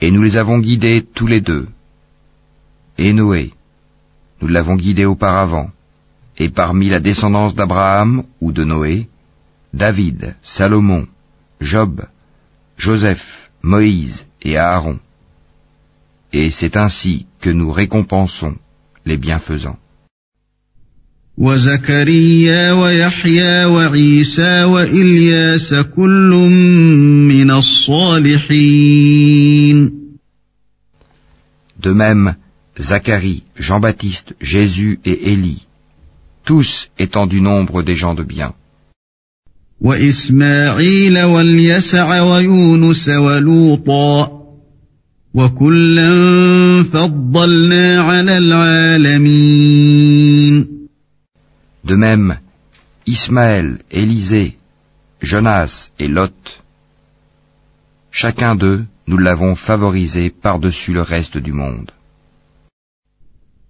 Speaker 2: et nous les avons guidés tous les deux. Et Noé, nous l'avons guidé auparavant, et parmi la descendance d'Abraham ou de Noé, David, Salomon, Job, Joseph, Moïse et Aaron. Et c'est ainsi que nous récompensons les bienfaisants. De même, Zacharie, Jean-Baptiste, Jésus et Élie, tous étant du nombre des gens de bien. De même, Ismaël, Élisée, Jonas et Lot, chacun d'eux, nous l'avons favorisé par-dessus le reste du monde.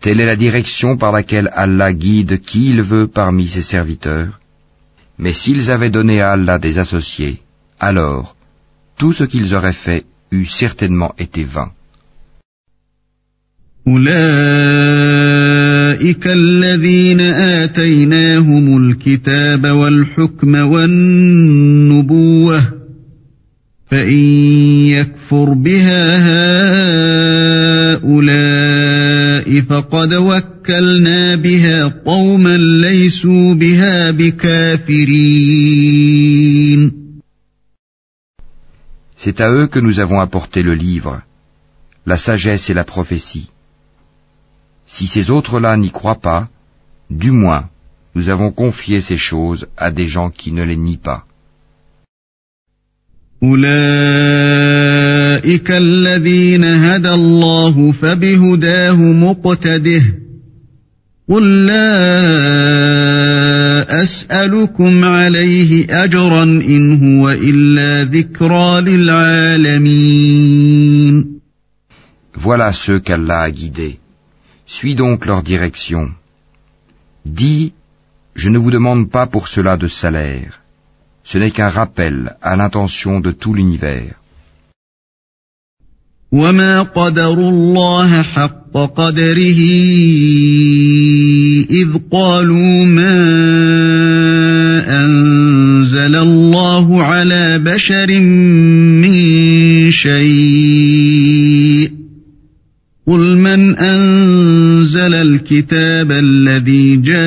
Speaker 2: Telle est la direction par laquelle Allah guide qui il veut parmi ses serviteurs. Mais s'ils avaient donné à Allah des associés, alors tout ce qu'ils auraient fait eût certainement été vain.
Speaker 1: أولئك الذين آتيناهم الكتاب والحكم والنبوة فإن يكفر بها هؤلاء فقد وكلنا بها قوما ليسوا بها بكافرين
Speaker 2: C'est à eux que nous avons apporté le livre, la sagesse et la prophétie. Si ces autres-là n'y croient pas, du moins, nous avons confié ces choses à des gens qui ne les nient pas.
Speaker 1: أولئك الذين هدى الله فبهداه مقتده قل لا أسألكم عليه أجرا إن هو إلا ذكرى للعالمين
Speaker 2: Voilà ceux qu'Allah a guidés. Suis donc leur direction. Dis, je ne vous demande pas pour cela de salaire. Ce n'est qu'un rappel à l'intention de tout l'univers.
Speaker 1: وما قدروا الله حق قدره إذ قالوا ما أنزل الله على بشر من شيء قل من أنزل الكتاب الذي جاء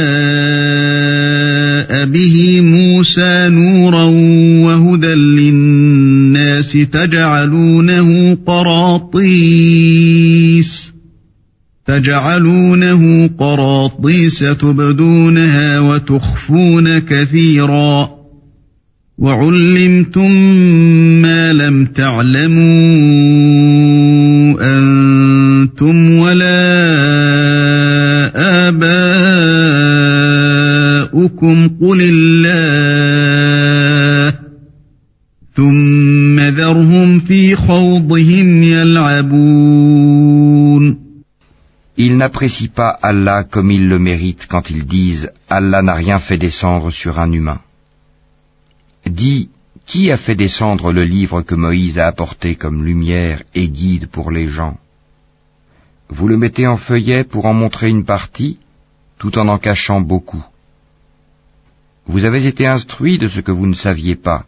Speaker 1: به موسى نورا وهدى للناس تجعلونه قراطيس تجعلونه قراطيس تبدونها وتخفون كثيرا وعلمتم ما لم تعلموا آباؤكم قل الله ثم ذرهم في خوضهم يلعبون
Speaker 2: Ils n'apprécient pas Allah comme ils le méritent quand ils disent Allah n'a rien fait descendre sur un humain. Dis, qui a fait descendre le livre que Moïse a apporté comme lumière et guide pour les gens Vous le mettez en feuillet pour en montrer une partie, tout en en cachant beaucoup. Vous avez été instruits de ce que vous ne saviez pas,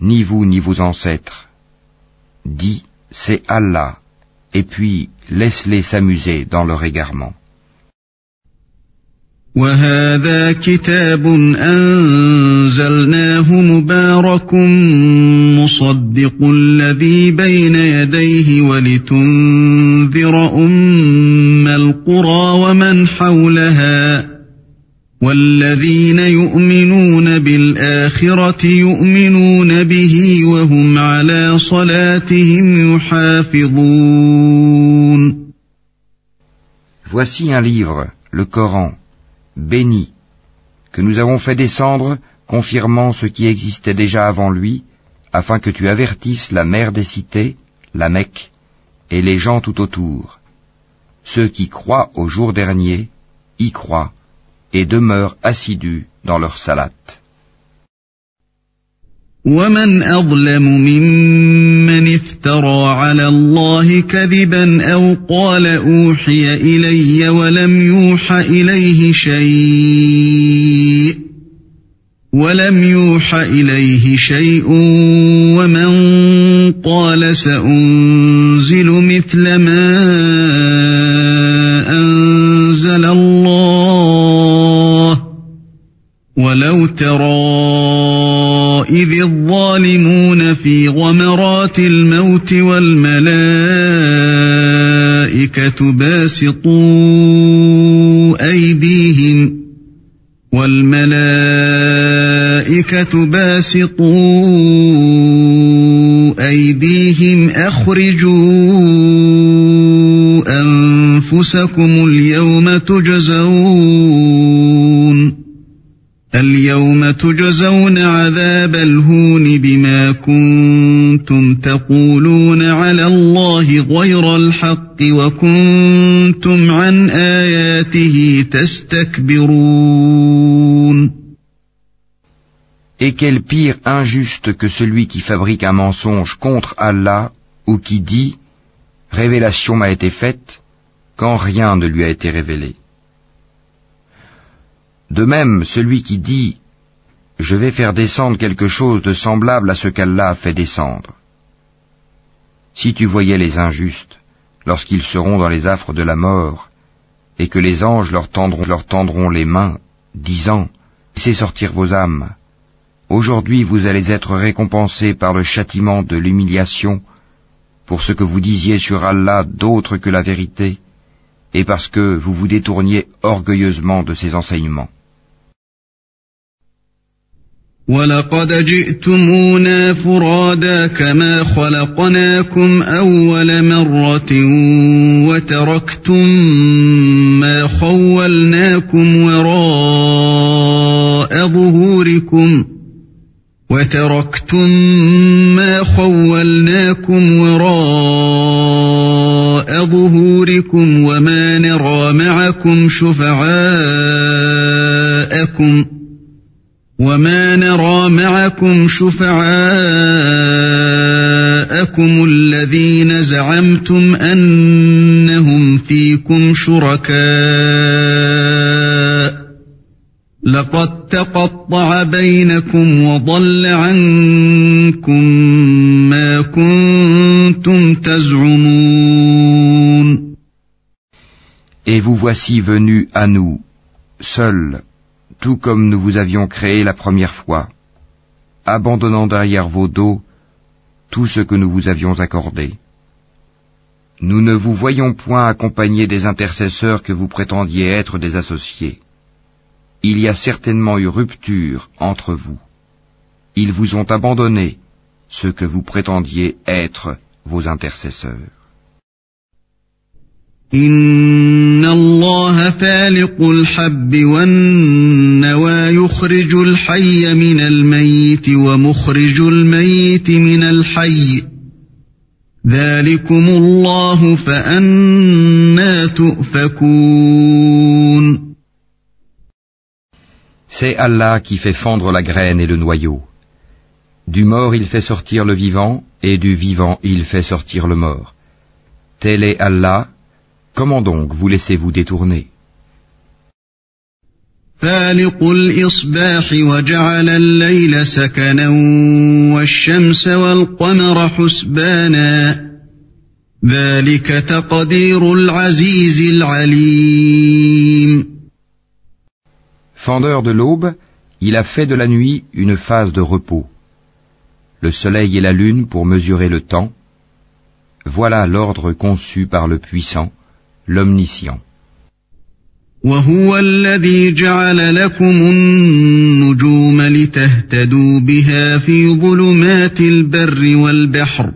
Speaker 2: ni vous ni vos ancêtres. Dis, c'est Allah, et puis laisse-les s'amuser dans leur égarement.
Speaker 1: وهذا كتاب أنزلناه مبارك مصدق الذي بين يديه ولتنذر أم القرى ومن حولها والذين يؤمنون بالآخرة يؤمنون به وهم على صلاتهم يحافظون
Speaker 2: Voici un livre, le Coran, béni, que nous avons fait descendre, confirmant ce qui existait déjà avant lui, afin que tu avertisses la mère des cités, la Mecque, et les gens tout autour. Ceux qui croient au jour dernier, y croient, et demeurent assidus dans leur salat.
Speaker 1: ومن أظلم ممن افترى على الله كذبا أو قال أوحي إلي ولم يوح إليه شيء ولم يوح إليه شيء ومن قال سأنزل مثل ما أنزل الله ولو ترى الظالمون في غمرات الموت والملائكة باسطوا أيديهم والملائكة باسطوا أيديهم أخرجوا أنفسكم اليوم تجزون اليوم تجزون عذاب الهون بما كنتم تقولون على الله غير الحق وكنتم عن آياته تستكبرون
Speaker 2: Et quel pire injuste que celui qui fabrique un mensonge contre Allah ou qui dit Révélation m'a été faite quand rien ne lui a été révélé. De même, celui qui dit Je vais faire descendre quelque chose de semblable à ce qu'Allah a fait descendre. Si tu voyais les injustes, lorsqu'ils seront dans les affres de la mort, et que les anges leur tendront, les mains, disant, Laissez sortir vos âmes. Aujourd'hui vous allez être récompensés par le châtiment de l'humiliation pour ce que vous disiez sur Allah d'autre que la vérité, et parce que vous vous détourniez orgueilleusement de ses enseignements.
Speaker 1: ولقد جئتمونا فرادا كما خلقناكم أول مرة وتركتم ما خولناكم وراء ظهوركم وتركتم ما خولناكم وراء ظهوركم وما نرى معكم شفعاءكم ۖ وما نرى معكم شفعاءكم الذين زعمتم انهم فيكم شركاء لقد تقطع بينكم وضل عنكم ما كنتم تزعمون.
Speaker 2: Et vous voici venus à nous, seuls, tout comme nous vous avions créé la première fois, abandonnant derrière vos dos tout ce que nous vous avions accordé. Nous ne vous voyons point accompagner des intercesseurs que vous prétendiez être des associés. Il y a certainement eu rupture entre vous. Ils vous ont abandonné ce que vous prétendiez être vos intercesseurs.
Speaker 1: إن الله فالق الحب والنوى يخرج الحي من الميت ومخرج الميت من الحي ذلكم الله فأنا تؤفكون
Speaker 2: C'est Allah qui fait fendre la graine et le noyau. Du mort il fait sortir le vivant, et du vivant il fait sortir le mort. Tel est Allah, Comment donc vous laissez-vous détourner
Speaker 1: فالق الإصباح وجعل الليل سكنا والشمس والقمر حسبانا ذلك تقدير العزيز العليم
Speaker 2: Fendeur de l'aube, il a fait de la nuit une phase de repos. Le soleil et la lune pour mesurer le temps. Voilà l'ordre conçu par le puissant, l'Omniscient.
Speaker 1: وهو الذي جعل لكم النجوم لتهتدوا بها في ظلمات البر والبحر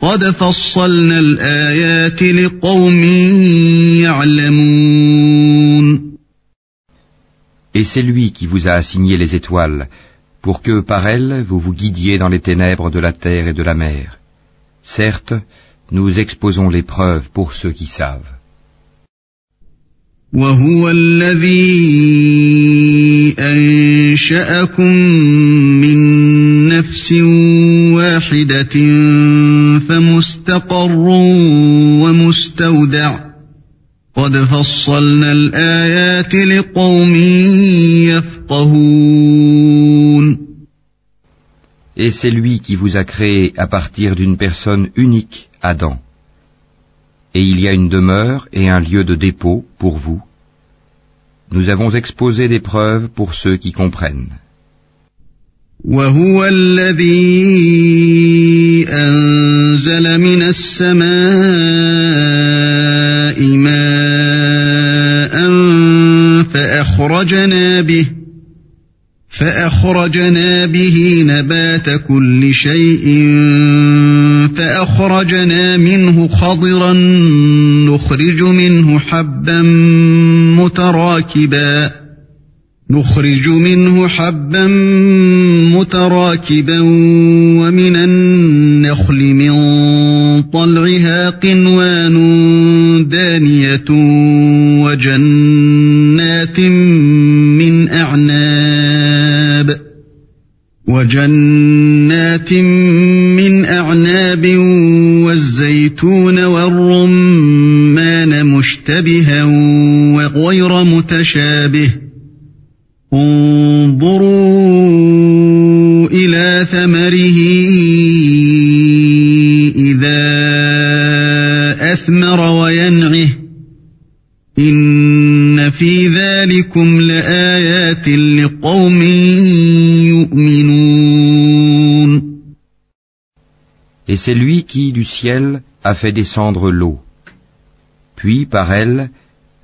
Speaker 1: قد فصلنا الآيات لقوم يعلمون
Speaker 2: Et c'est lui qui vous a assigné les étoiles, pour que par elles vous vous guidiez dans les ténèbres de la terre et de la mer. Certes, nous exposons les preuves pour ceux qui savent.
Speaker 1: وهو الذي أنشأكم من نفس واحدة فمستقر ومستودع قد فصلنا الآيات لقوم يفقهون
Speaker 2: Et c'est lui qui vous a créé à partir d'une personne unique Adam. Et il y a une demeure et un lieu de dépôt pour vous. Nous avons exposé des preuves pour ceux qui comprennent.
Speaker 1: فأخرجنا به نبات كل شيء فأخرجنا منه خضرا نخرج منه حبا متراكبا نخرج منه حبا متراكبا ومن النخل من طلعها قنوان دانية وجنات من وجنات من أعناب والزيتون والرمان مشتبها وغير متشابه انظروا إلى ثمره إذا أثمر وينعه إن في ذلكم لآيات لقوم
Speaker 2: Et c'est lui qui, du ciel, a fait descendre l'eau. Puis, par elle,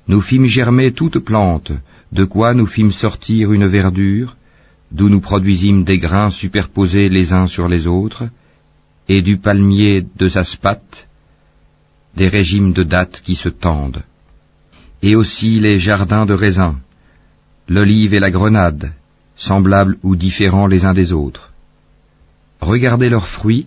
Speaker 2: nous fîmes germer toute plante, de quoi nous fîmes sortir une verdure, d'où nous produisîmes des grains superposés les uns sur les autres, et du palmier de Zaspat, des régimes de dattes qui se tendent, et aussi les jardins de raisins, l'olive et la grenade, semblables ou différents les uns des autres. Regardez leurs fruits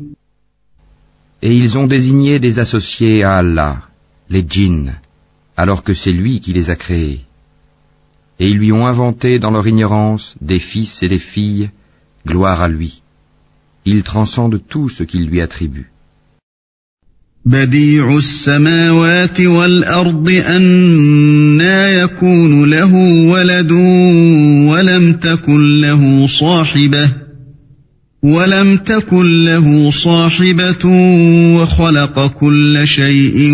Speaker 2: Et ils ont désigné des associés à Allah, les djinns, alors que c'est lui qui les a créés. Et ils lui ont inventé dans leur ignorance des fils et des filles, gloire à lui. Il transcende tout ce qu'il lui attribue.
Speaker 1: بديع السماوات والأرض أنا يكون له ولد ولم تكن له صاحبة ولم تكن له صاحبة وخلق كل شيء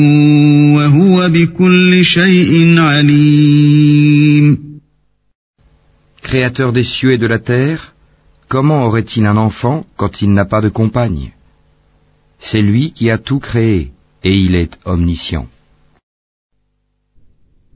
Speaker 1: وهو بكل شيء عليم
Speaker 2: Créateur des cieux et de la terre, comment aurait-il un enfant quand il n'a pas de compagne C'est lui qui a tout créé, et il est omniscient.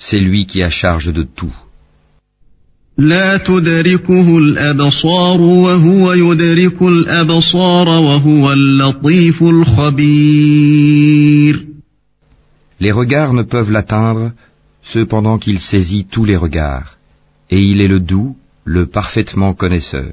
Speaker 2: c'est lui qui a charge de tout.
Speaker 1: لا تدركه الأبصار وهو يدرك الأبصار وهو اللطيف الخبير
Speaker 2: Les regards ne peuvent l'atteindre, cependant qu'il saisit tous les regards, et il est le doux, le parfaitement connaisseur.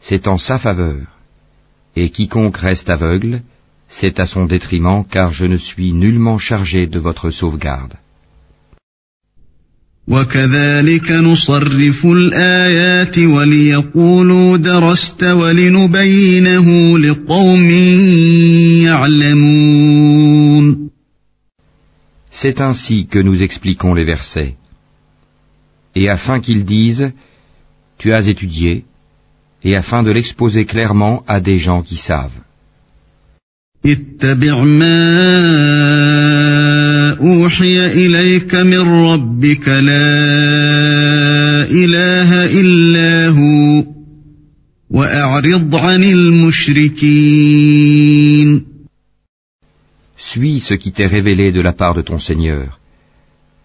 Speaker 2: c'est en sa faveur. Et quiconque reste aveugle, c'est à son détriment car je ne suis nullement chargé de votre sauvegarde.
Speaker 1: وكذلك نصرف الآيات وليقولوا درست ولنبينه لقوم يعلمون
Speaker 2: C'est ainsi que nous expliquons les versets. Et afin qu'ils disent, tu as étudié, et afin de l'exposer clairement à des gens qui savent. Suis ce qui t'est révélé de la part de ton Seigneur.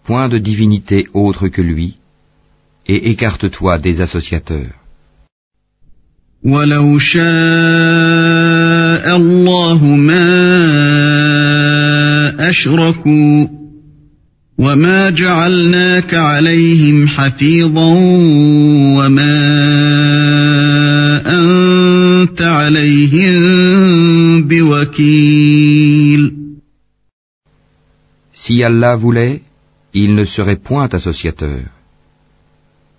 Speaker 2: Point de divinité autre que lui, et écarte-toi des associateurs.
Speaker 1: ولو شاء الله ما أشركوا وما جعلناك عليهم حفيظا وما أنت عليهم بوكيل
Speaker 2: Si Allah voulait, il ne serait point associateur.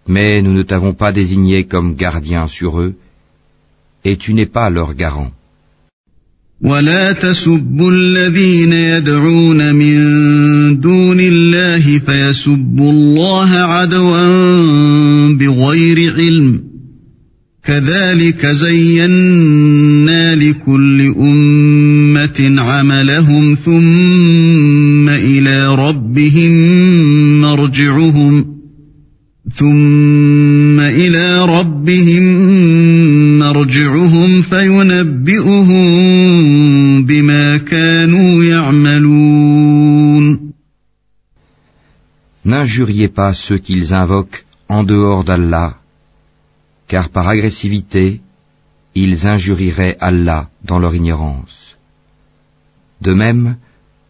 Speaker 2: Mais nous ne t'avons pas désigné comme gardien sur eux, et tu n'es pas leur garant.
Speaker 1: ولا تسبوا الذين يدعون من دون الله فيسبوا الله عدوا بغير علم كذلك زينا لكل أمة عملهم ثم إلى ربهم مرجعهم ثم
Speaker 2: N'injuriez pas ceux qu'ils invoquent en dehors d'Allah, car par agressivité, ils injurieraient Allah dans leur ignorance. De même,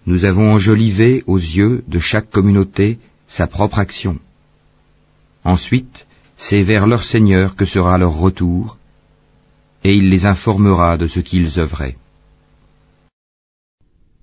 Speaker 2: nous avons enjolivé aux yeux de chaque communauté sa propre action. Ensuite, c'est vers leur Seigneur que sera leur retour, et il les informera de ce qu'ils œuvraient.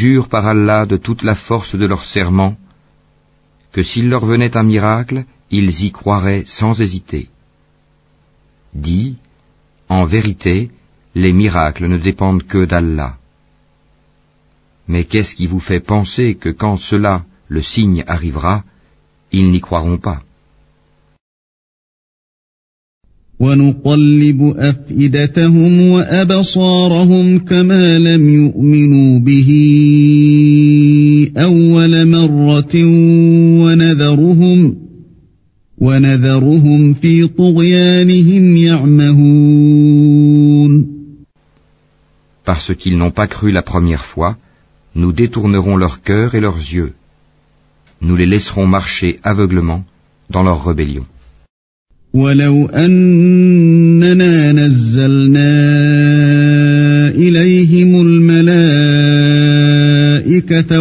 Speaker 2: jurent par Allah de toute la force de leur serment que s'il leur venait un miracle, ils y croiraient sans hésiter. Dis, en vérité, les miracles ne dépendent que d'Allah. Mais qu'est-ce qui vous fait penser que quand cela, le signe, arrivera, ils n'y croiront pas?
Speaker 1: ونقلب أفئدتهم وأبصارهم كما لم يؤمنوا به أول مرة ونذرهم ونذرهم في طغيانهم يعمهون
Speaker 2: Parce qu'ils n'ont pas cru la première fois, nous détournerons leur cœur et leurs yeux. Nous les laisserons marcher aveuglement dans leur rébellion.
Speaker 1: ولو أننا نزلنا إليهم الملائكة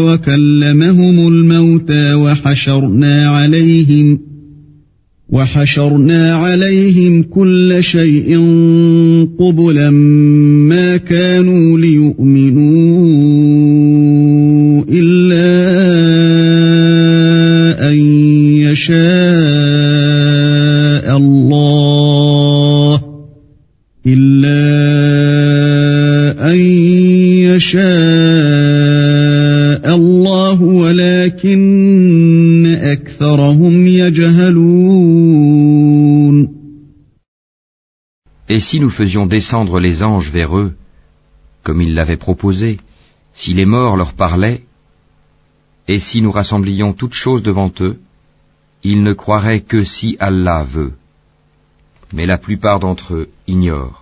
Speaker 1: وكلمهم الموتى وحشرنا عليهم وحشرنا عليهم كل شيء قبلا ما كانوا ليؤمنوا. يشاء الله ولكن أكثرهم يجهلون
Speaker 2: Et si nous faisions descendre les anges vers eux, comme ils l'avaient proposé, si les morts leur parlaient, et si nous rassemblions toutes choses devant eux, ils ne croiraient que si Allah veut. Mais la plupart d'entre eux ignorent.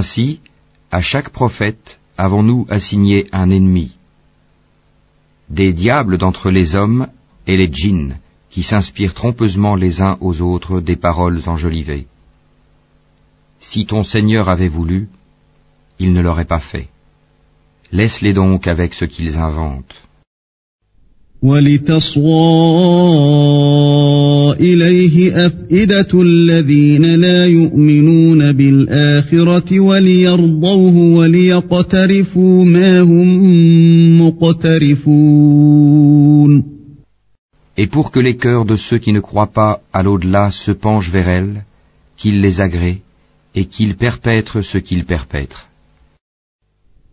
Speaker 2: Ainsi, à chaque prophète avons-nous assigné un ennemi. Des diables d'entre les hommes et les djinns qui s'inspirent trompeusement les uns aux autres des paroles enjolivées. Si ton Seigneur avait voulu, il ne l'aurait pas fait. Laisse-les donc avec ce qu'ils inventent.
Speaker 1: ولتصغى إليه أفئدة الذين لا يؤمنون بالآخرة وليرضوه وليقترفوا ما هم مقترفون
Speaker 2: Et pour que les cœurs de ceux qui ne croient pas à l'au-delà se penchent vers elle, qu'ils les agréent et qu'ils perpètrent ce qu'ils perpètrent.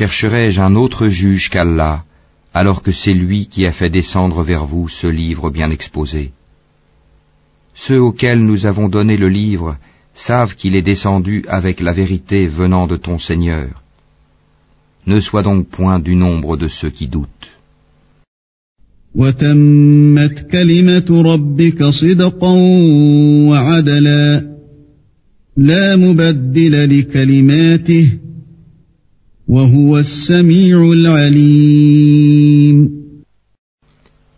Speaker 2: Chercherai-je un autre juge qu'Allah, alors que c'est lui qui a fait descendre vers vous ce livre bien exposé Ceux auxquels nous avons donné le livre savent qu'il est descendu avec la vérité venant de ton Seigneur. Ne sois donc point du nombre de ceux qui doutent.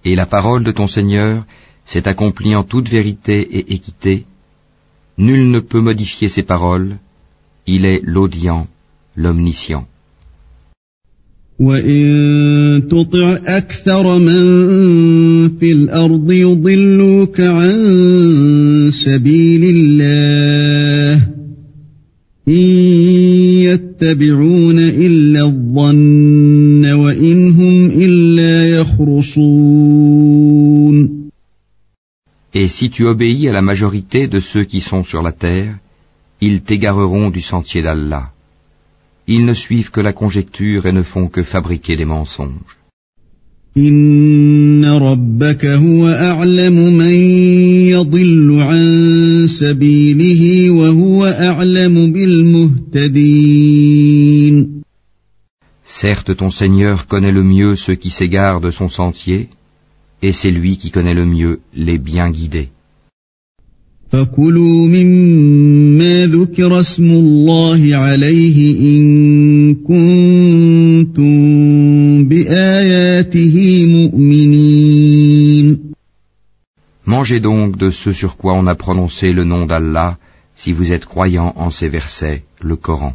Speaker 2: Et la parole de ton Seigneur s'est accomplie en toute vérité et équité. Nul ne peut modifier ses paroles. Il est l'audient, l'omniscient. Si tu obéis à la majorité de ceux qui sont sur la terre, ils t'égareront du sentier d'Allah. Ils ne suivent que la conjecture et ne font que fabriquer des mensonges. Certes, ton Seigneur connaît le mieux ceux qui s'égarent de son sentier, et c'est lui qui connaît le mieux les bien guidés. Mangez donc de ce sur quoi on a prononcé le nom d'Allah, si vous êtes croyants en ces versets, le Coran.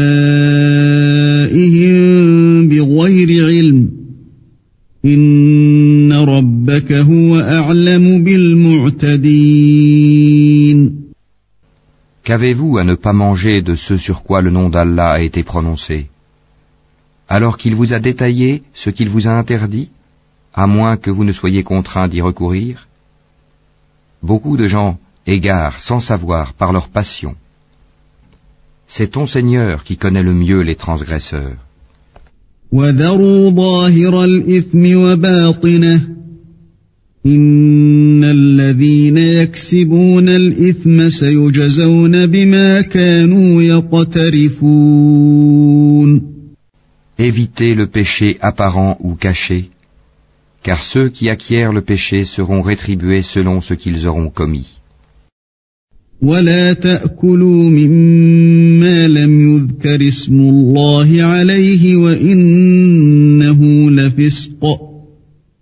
Speaker 2: Qu'avez-vous à ne pas manger de ce sur quoi le nom d'Allah a été prononcé? Alors qu'il vous a détaillé ce qu'il vous a interdit, à moins que vous ne soyez contraint d'y recourir? Beaucoup de gens égarent sans savoir par leur passion. C'est ton Seigneur qui connaît le mieux les transgresseurs.
Speaker 1: إن الذين يكسبون الإثم سيجزون بما كانوا يقترفون
Speaker 2: Évitez le péché apparent ou caché, car ceux qui acquièrent le péché seront rétribués selon ce qu'ils auront commis.
Speaker 1: ولا تأكلوا مما لم يذكر اسم الله عليه وإنه لفسق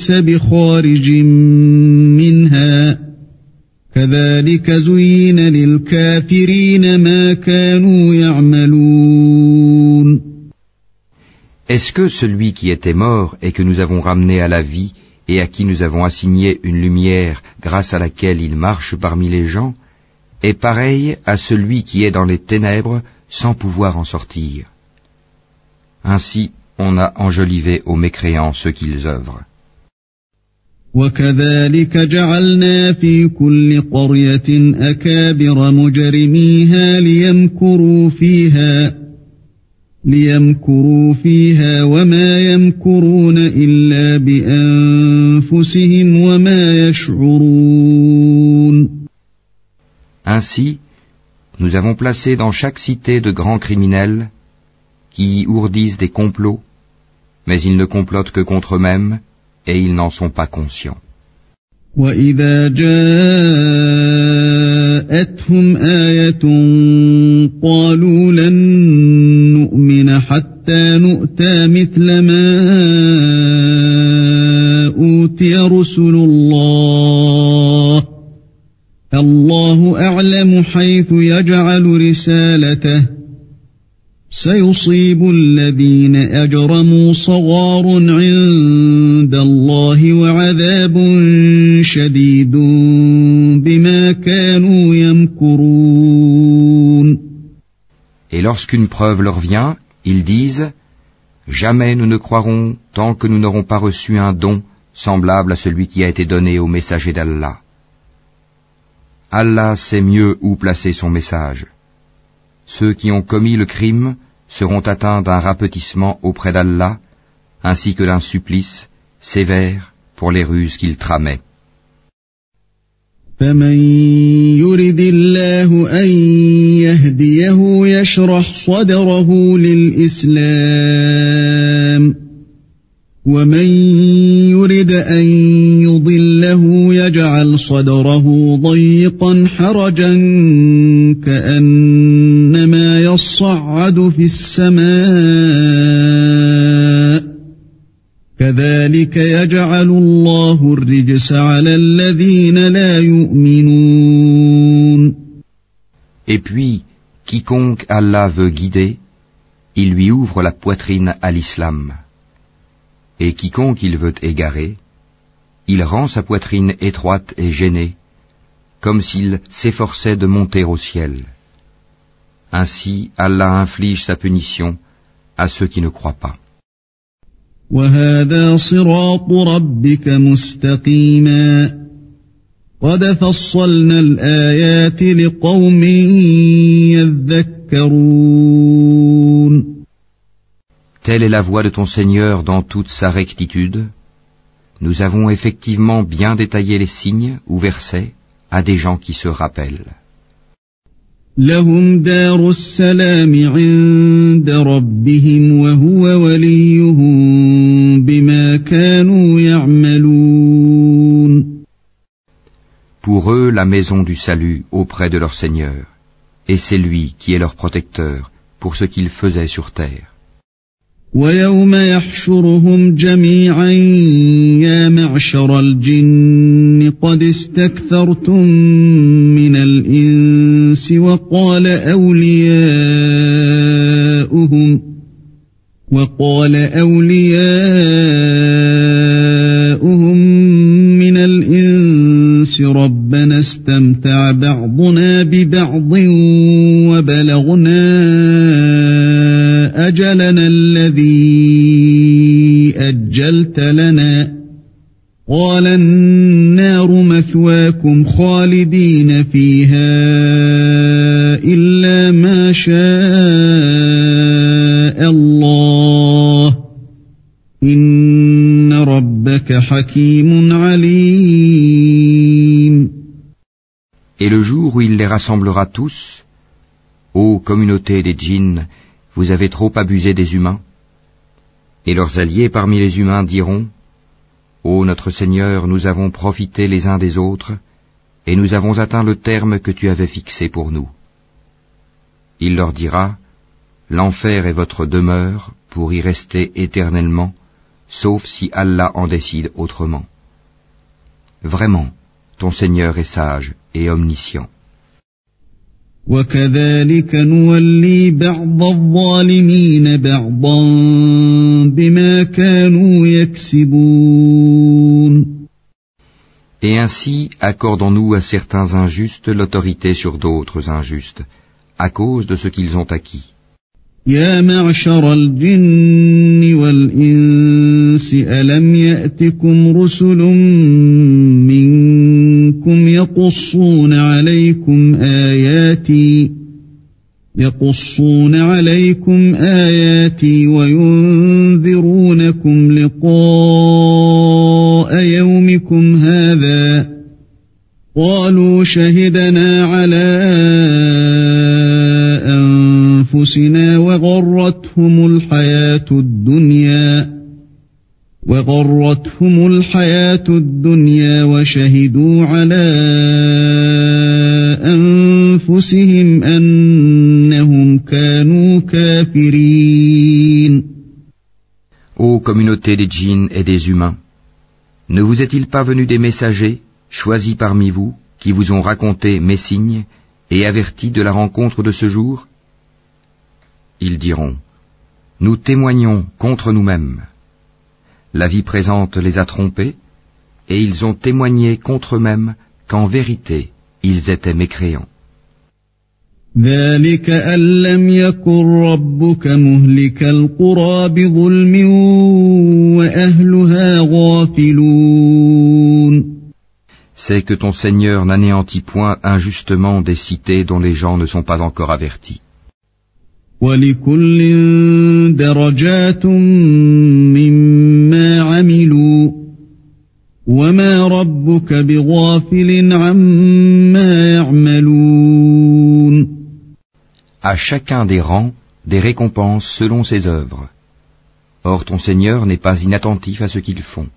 Speaker 1: ليس بخارج منها كذلك زين للكافرين ما كانوا يعملون
Speaker 2: Est-ce que celui qui était mort et que nous avons ramené à la vie et à qui nous avons assigné une lumière grâce à laquelle il marche parmi les gens, est pareil à celui qui est dans les ténèbres sans pouvoir en sortir. Ainsi, on a enjolivé aux mécréants ce qu'ils œuvrent.
Speaker 1: وكذلك جعلنا في كل قرية أكابر مجرميها ليمكروا فيها ليمكروا فيها وما يمكرون إلا بأنفسهم وما يشعرون
Speaker 2: Ainsi, nous avons placé dans chaque cité de grands criminels qui ourdissent des complots, mais ils ne complotent que contre eux-mêmes et ils n'en sont pas conscients.
Speaker 1: وإذا جاءتهم آية قالوا لن نؤمن حتى نؤتى مثل ما أوتي رسل الله الله أعلم حيث يجعل رسالته سيصيب الذين أجرموا صغار عند الله وعذاب شديد بما كانوا يمكرون
Speaker 2: Et lorsqu'une preuve leur vient, ils disent Jamais nous ne croirons tant que nous n'aurons pas reçu un don semblable à celui qui a été donné au messager d'Allah. Allah sait mieux où placer son message. Ceux qui ont commis le crime seront atteints d'un rapetissement auprès d'Allah, ainsi que d'un supplice sévère pour les ruses qu'ils tramaient.
Speaker 1: فمن يرد الله أن يهديه يشرح صدره للإسلام ومن يرد أن يضله يجعل صدره ضيقا حرجا كأنما يصعد في السماء كذلك يجعل الله الرجس على الذين لا يؤمنون
Speaker 2: Et puis, quiconque Allah veut guider, il lui ouvre la poitrine à l'islam. Et quiconque il veut égarer, il rend sa poitrine étroite et gênée, comme s'il s'efforçait de monter au ciel. Ainsi Allah inflige sa punition à ceux qui ne croient pas.
Speaker 1: وهذا صراط ربك مستقيما قد فصلنا الآيات لقوم يذكرون
Speaker 2: Telle est la voie de ton Seigneur dans toute sa rectitude. Nous avons effectivement bien détaillé les signes ou versets à des gens qui se rappellent.
Speaker 1: لهم دار السلام عند ربهم وهو وليهم بما كانوا يعملون
Speaker 2: Pour eux, la maison du salut auprès de leur Seigneur, et c'est lui qui est leur protecteur pour ce qu'ils faisaient sur terre.
Speaker 1: ويوم يحشرهم جميعا يا معشر الجن قد استكثرتم من الإنس وقال أولياؤهم وقال أولياؤهم من الإنس ربنا استمتع بعضنا ببعض وبلغنا أجلنا الذي أجلت لنا قال النار مثواكم خالدين فيها إلا ما شاء الله إن ربك حكيم عليم
Speaker 2: Et le jour où il les rassemblera tous, ô communauté des djinns, vous avez trop abusé des humains. Et leurs alliés parmi les humains diront, Ô notre Seigneur, nous avons profité les uns des autres, et nous avons atteint le terme que tu avais fixé pour nous. Il leur dira, L'enfer est votre demeure pour y rester éternellement, sauf si Allah en décide autrement. Vraiment, ton Seigneur est sage et omniscient.
Speaker 1: وكذلك نولي بعض الظالمين بعضا بما كانوا يكسبون
Speaker 2: Et ainsi accordons-nous à certains injustes l'autorité sur d'autres injustes, à cause de ce qu'ils ont acquis.
Speaker 1: يا معشر الجن والإنس ألم يأتكم رسل منكم يقصون عليكم آياتي يقصون عليكم آياتي وينذرونكم لقاء يومكم هذا قالوا شهدنا على أنفسنا وغرتهم الحياة الدنيا وغرتهم الحياة الدنيا وشهدوا على أنفسهم أنهم كانوا كافرين
Speaker 2: Ô communauté des djinns et des humains, ne vous est-il pas venu des messagers, choisis parmi vous, qui vous ont raconté mes signes et avertis de la rencontre de ce jour Ils diront, Nous témoignons contre nous-mêmes. La vie présente les a trompés, et ils ont témoigné contre eux-mêmes qu'en vérité, ils étaient mécréants. C'est que ton Seigneur n'anéantit point injustement des cités dont les gens ne sont pas encore avertis. À chacun des rangs, des récompenses selon ses œuvres. Or ton Seigneur n'est pas inattentif à ce qu'ils font.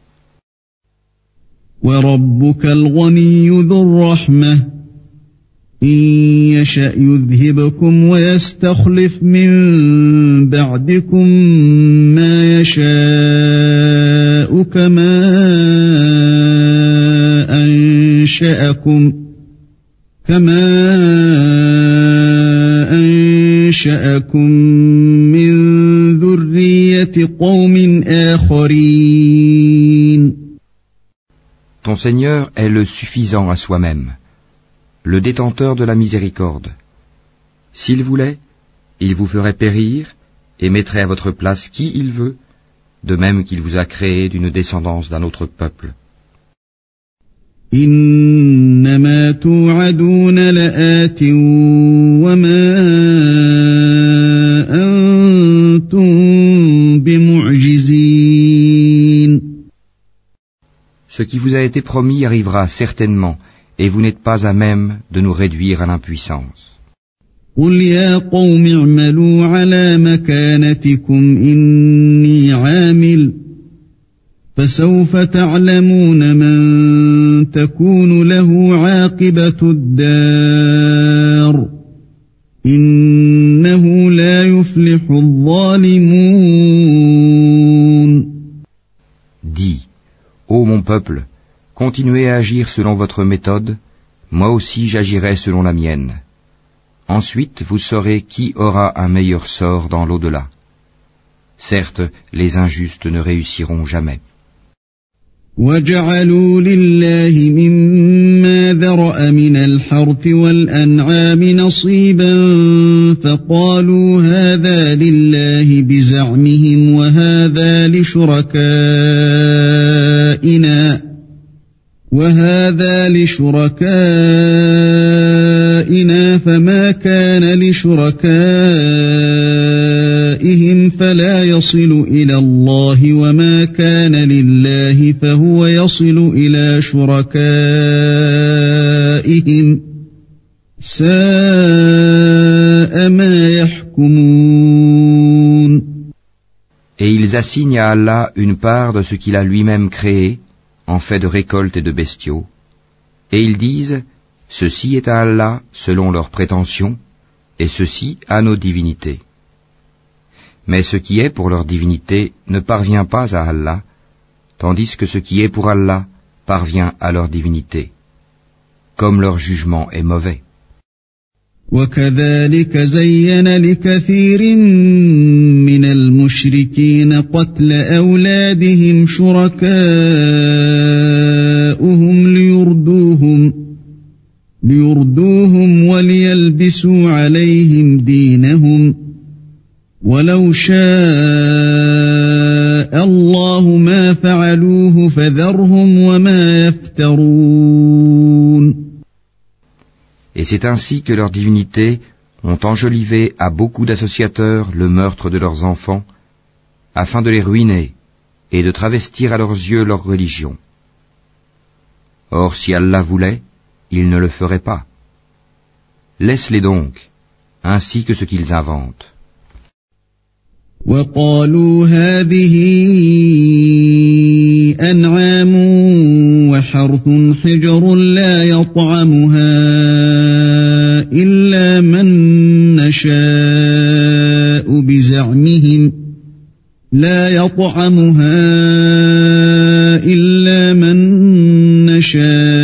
Speaker 2: Ton Seigneur est le suffisant à soi-même, le détenteur de la miséricorde. S'il voulait, il vous ferait périr et mettrait à votre place qui il veut, de même qu'il vous a créé d'une descendance d'un autre peuple. Ce qui vous a été promis arrivera certainement, et vous n'êtes pas à même de nous réduire à l'impuissance.
Speaker 1: قل يا قوم اعملوا على مكانتكم إني عامل فسوف تعلمون من تكون له عاقبة الدار إنه لا يفلح الظالمون
Speaker 2: Dis, ô mon peuple, continuez à agir selon votre méthode, moi aussi j'agirai selon la mienne. Ensuite, vous saurez qui aura un meilleur sort dans l'au-delà. Certes, les injustes ne réussiront jamais.
Speaker 1: وجعلوا لله مما ذرأ من الحرث والأنعام نصيبا فقالوا هذا لله بزعمهم وهذا لشركائنا وهذا لشركائنا فما كان لشركائهم فلا يصل إلى الله وما كان لله فهو يصل إلى شركائهم ساء ما يحكمون
Speaker 2: Et ils assignent à Allah une part de ce qu'il a lui-même créé en fait de récolte et de bestiaux, et ils disent, Ceci est à Allah selon leurs prétentions, et ceci à nos divinités. Mais ce qui est pour leur divinité ne parvient pas à Allah, tandis que ce qui est pour Allah parvient à leur divinité, comme leur jugement est mauvais.
Speaker 1: وكذلك زين لكثير من المشركين قتل أولادهم شركاؤهم وليلبسوا عليهم دينهم ولو شاء الله ما فعلوه فذرهم وما يفترون
Speaker 2: Et c'est ainsi que leurs divinités ont enjolivé à beaucoup d'associateurs le meurtre de leurs enfants, afin de les ruiner et de travestir à leurs yeux leur religion. Or si Allah voulait, il ne le ferait pas. Laisse-les donc, ainsi que ce qu'ils inventent.
Speaker 1: وقالوا هذه أنعام وحرث حجر لا يطعمها إلا من نشاء بزعمهم لا يطعمها إلا من نشاء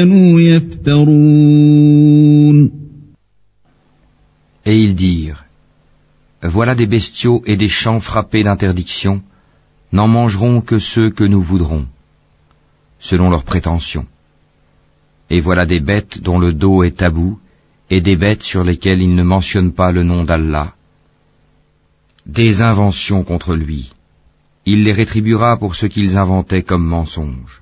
Speaker 2: Des bestiaux et des champs frappés d'interdiction, n'en mangeront que ceux que nous voudrons, selon leurs prétentions. Et voilà des bêtes dont le dos est tabou, et des bêtes sur lesquelles ils ne mentionnent pas le nom d'Allah. Des inventions contre lui. Il les rétribuera pour ce qu'ils inventaient comme mensonges.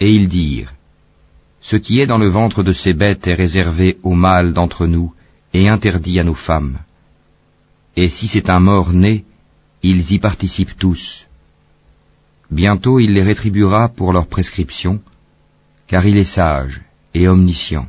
Speaker 2: Et ils dirent, Ce qui est dans le ventre de ces bêtes est réservé aux mâles d'entre nous et interdit à nos femmes. Et si c'est un mort-né, ils y participent tous. Bientôt il les rétribuera pour leur prescription, car il est sage et omniscient.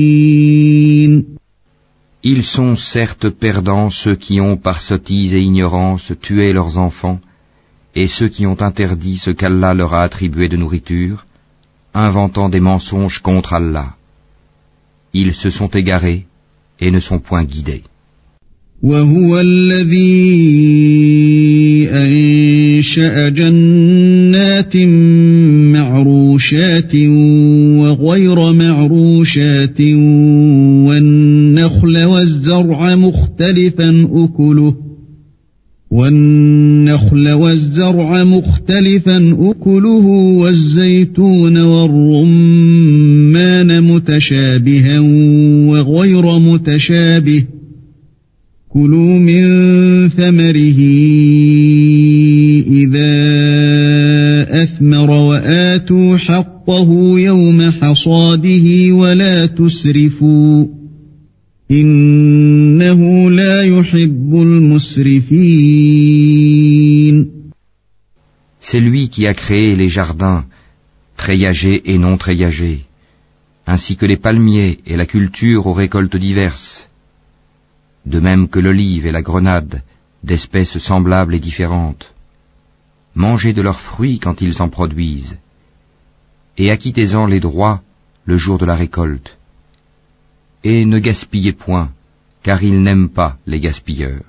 Speaker 2: Ils sont certes perdants ceux qui ont par sottise et ignorance tué leurs enfants, et ceux qui ont interdit ce qu'Allah leur a attribué de nourriture, inventant des mensonges contre Allah. Ils se sont égarés et ne sont point guidés.
Speaker 1: وهو الذي أنشأ جنات معروشات وغير معروشات والنخل والزرع مختلفا أكله والنخل والزرع مختلفا أكله والزيتون والرمان متشابها وغير متشابه. كلوا من ثمره إذا أثمر وآتوا حقه يوم حصاده ولا تسرفوا.
Speaker 2: C'est lui qui a créé les jardins, treillagés et non treillagés, ainsi que les palmiers et la culture aux récoltes diverses, de même que l'olive et la grenade, d'espèces semblables et différentes. Mangez de leurs fruits quand ils en produisent, et acquittez-en les droits le jour de la récolte Et ne gaspillez point, car il n'aime pas les gaspilleurs.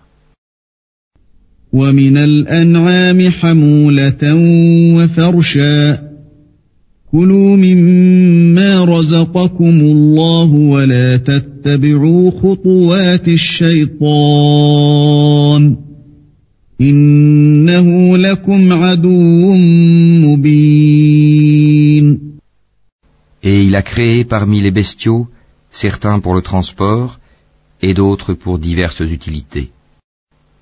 Speaker 1: ومن الأنعام حمولة وفرشا كلوا مما رزقكم الله ولا تتبعوا خطوات الشيطان إنه لكم عدو مبين
Speaker 2: Et il a créé parmi les bestiaux certains pour le transport et d'autres pour diverses utilités.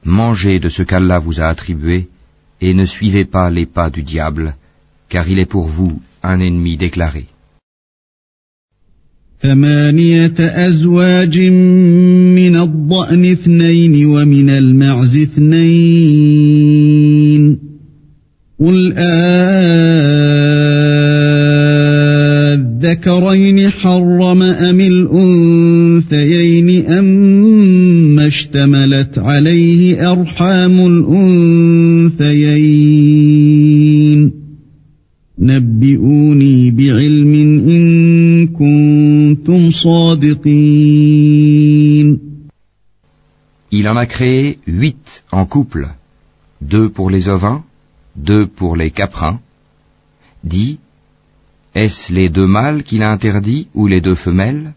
Speaker 2: Mangez de ce qu'Allah vous a attribué et ne suivez pas les pas du diable, car il est pour vous un ennemi déclaré.
Speaker 1: ثمانية أزواج من الضأن اثنين ومن المعز اثنين قل أذكرين حرم أم الأنثيين أم اشتملت عليه أرحام الأنثيين؟ نبئوني بعلم إن كنتم صادقين.
Speaker 2: Il en a créé huit en couple, deux pour les ovins, deux pour les caprins. Dit, est-ce les deux mâles qu'il a interdits ou les deux femelles,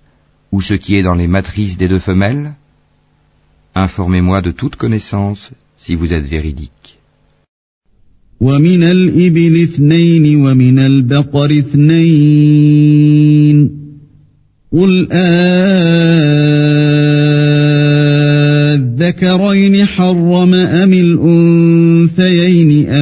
Speaker 2: ou ce qui est dans les matrices des deux femelles Informez-moi de toute connaissance si vous êtes véridique.
Speaker 1: ومن الإبل اثنين ومن البقر اثنين قل أذكرين حرم أم الأنثيين أم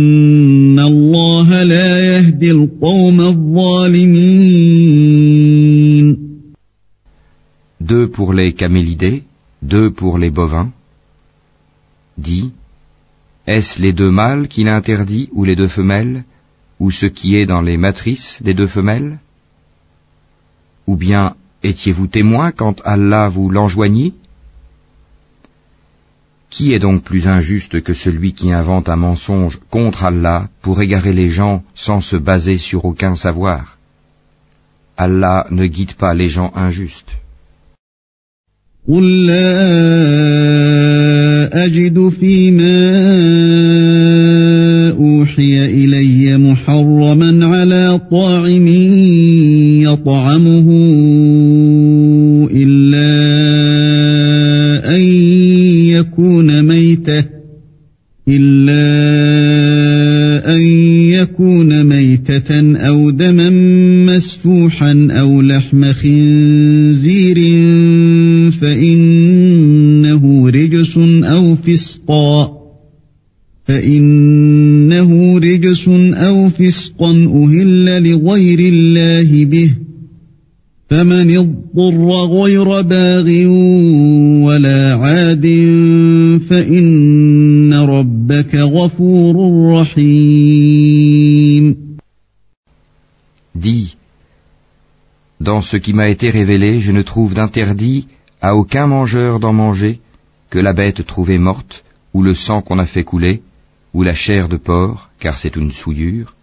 Speaker 2: les camélidés, deux pour les bovins. Dit, est-ce les deux mâles qu'il a interdits ou les deux femelles, ou ce qui est dans les matrices des deux femelles? Ou bien étiez-vous témoin quand Allah vous l'enjoignit? Qui est donc plus injuste que celui qui invente un mensonge contre Allah pour égarer les gens sans se baser sur aucun savoir? Allah ne guide pas les gens injustes.
Speaker 1: قل لا أجد فيما أوحي إلي محرما على طاعم يطعمه إلا أن يكون ميتة إلا أن يكون ميتة أو دما مسفوحا أو لحم خنزير فسقا فإنه رجس أو فسقا أهل لغير الله به فمن اضطر غير باغ ولا عاد فإن ربك غفور رحيم
Speaker 2: Dis, dans ce qui m'a été révélé, je ne trouve d'interdit à aucun mangeur d'en manger que la bête trouvée morte, ou le sang qu'on a fait couler, ou la chair de porc, car c'est une souillure,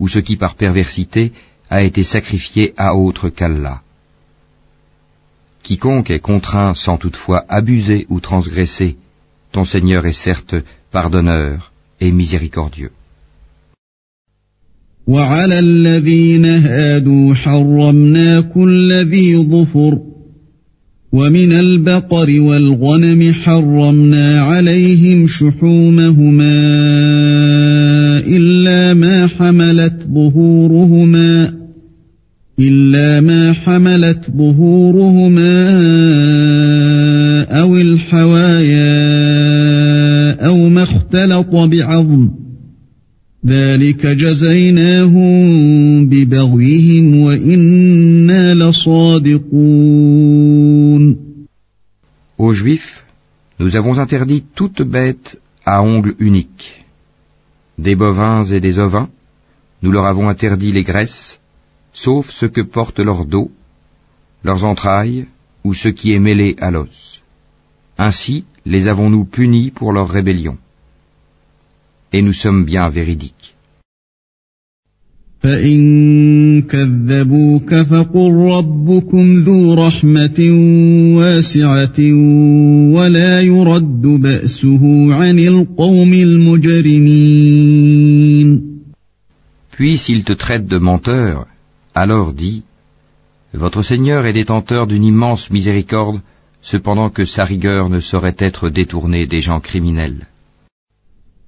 Speaker 2: ou ce qui par perversité a été sacrifié à autre qu'Allah. Quiconque est contraint sans toutefois abuser ou transgresser, ton Seigneur est certes pardonneur et miséricordieux.
Speaker 1: وعلى الذين هادوا حرمنا كل ذي ظفر ومن البقر والغنم حرمنا عليهم شحومهما إلا ما حملت ظهورهما إلا ما حملت ظهورهما أو الحوايا أو ما اختلط بعظم. ذلك جزيناهم ببغيهم وإنا لصادقون.
Speaker 2: Juifs, nous avons interdit toute bête à ongles uniques. Des bovins et des ovins, nous leur avons interdit les graisses, sauf ce que portent leurs dos, leurs entrailles ou ce qui est mêlé à l'os. Ainsi les avons-nous punis pour leur rébellion. Et nous sommes bien véridiques.
Speaker 1: فإن كذبوك فقل ربكم ذو رحمة واسعة ولا يرد بأسه عن القوم المجرمين
Speaker 2: Puis s'il te traite de menteur, alors dis, Votre Seigneur est détenteur d'une immense miséricorde, cependant que sa rigueur ne saurait être détournée des gens criminels.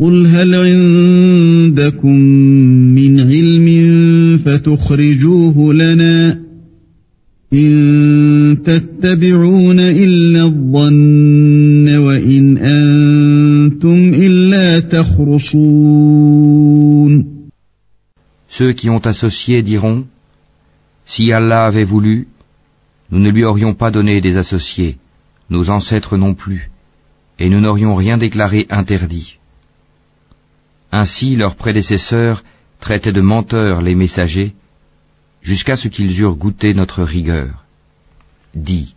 Speaker 1: قل هل عندكم من علم فتخرجوه لنا إن تتبعون إلا الظن وإن أنتم إلا تخرصون
Speaker 2: Ceux qui ont associé diront, Si Allah avait voulu, nous ne lui aurions pas donné des associés, nos ancêtres non plus, et nous n'aurions rien déclaré interdit. Ainsi leurs prédécesseurs traitaient de menteurs les messagers, jusqu'à ce qu'ils eurent goûté notre rigueur. Dis,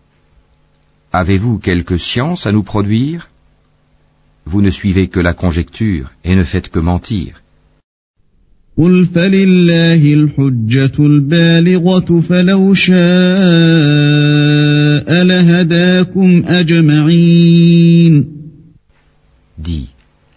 Speaker 2: avez-vous quelque science à nous produire Vous ne suivez que la conjecture et ne faites que mentir.
Speaker 1: قل فلله الحجة البالغة فلو شاء لهداكم أجمعين
Speaker 2: Dis,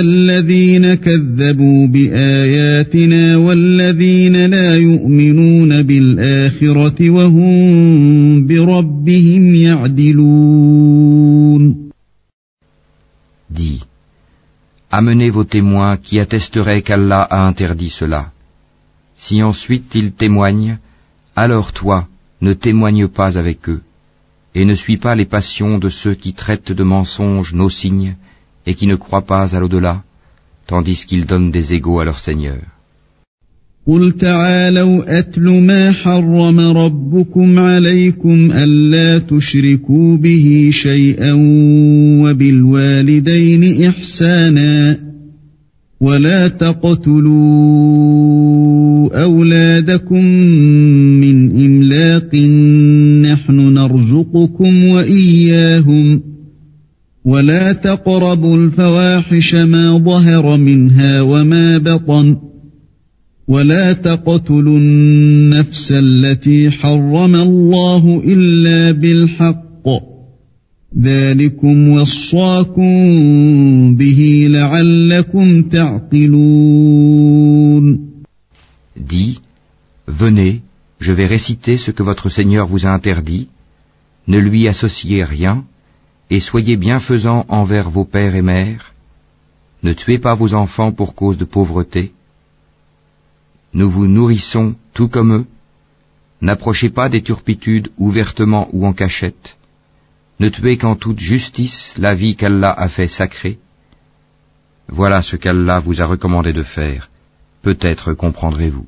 Speaker 1: الذين كذبوا بآياتنا والذين لا يؤمنون بالآخرة وهم بربهم يعدلون
Speaker 2: Dis, amenez vos témoins qui attesteraient qu'Allah a interdit cela. Si ensuite ils témoignent, alors toi, ne témoigne pas avec eux, et ne suis pas les passions de ceux qui traitent de mensonges nos signes et qui ne croient pas à l'au-delà, tandis qu'ils donnent des égaux à leur Seigneur.
Speaker 1: قل تعالوا أتل ما حرم ربكم عليكم ألا تشركوا به شيئا وبالوالدين إحسانا ولا تقتلوا أولادكم من إملاق نحن نرزقكم وإياهم ولا تقربوا الفواحش ما ظهر منها وما بطن ولا تقتلوا النفس التي حرم الله إلا بالحق. ذلكم وصاكم به لعلكم تعقلون.
Speaker 2: Dis, venez, je vais réciter ce que votre Seigneur vous a interdit, ne lui associez rien, et soyez bienfaisants envers vos pères et mères, ne tuez pas vos enfants pour cause de pauvreté, nous vous nourrissons tout comme eux, n'approchez pas des turpitudes ouvertement ou en cachette, ne tuez qu'en toute justice la vie qu'Allah a fait sacrée. Voilà ce qu'Allah vous a recommandé de faire, peut-être comprendrez-vous.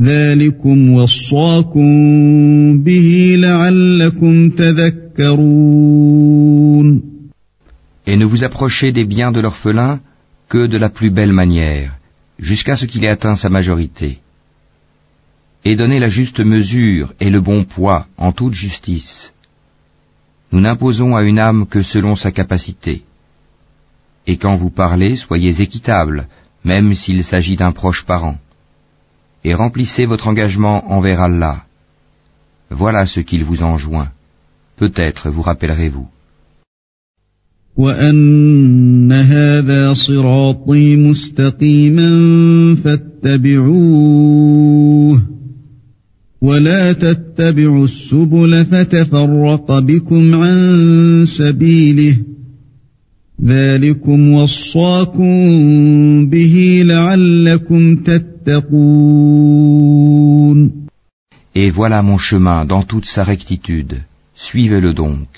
Speaker 1: ذلكم وصاكم به لعلكم تذكرون
Speaker 2: Et ne vous approchez des biens de l'orphelin que de la plus belle manière, jusqu'à ce qu'il ait atteint sa majorité. Et donnez la juste mesure et le bon poids en toute justice. Nous n'imposons à une âme que selon sa capacité. Et quand vous parlez, soyez équitable, même s'il s'agit d'un proche parent. Et remplissez votre engagement envers Allah. Voilà ce qu'il vous enjoint. Peut-être vous rappellerez-vous.
Speaker 1: وأن هذا صراطي مستقيما فاتبعوه ولا تتبعوا السبل فتفرق بكم عن سبيله ذلكم وصاكم به لعلكم تتقون
Speaker 2: Et voilà mon chemin dans toute sa rectitude. Suivez-le donc.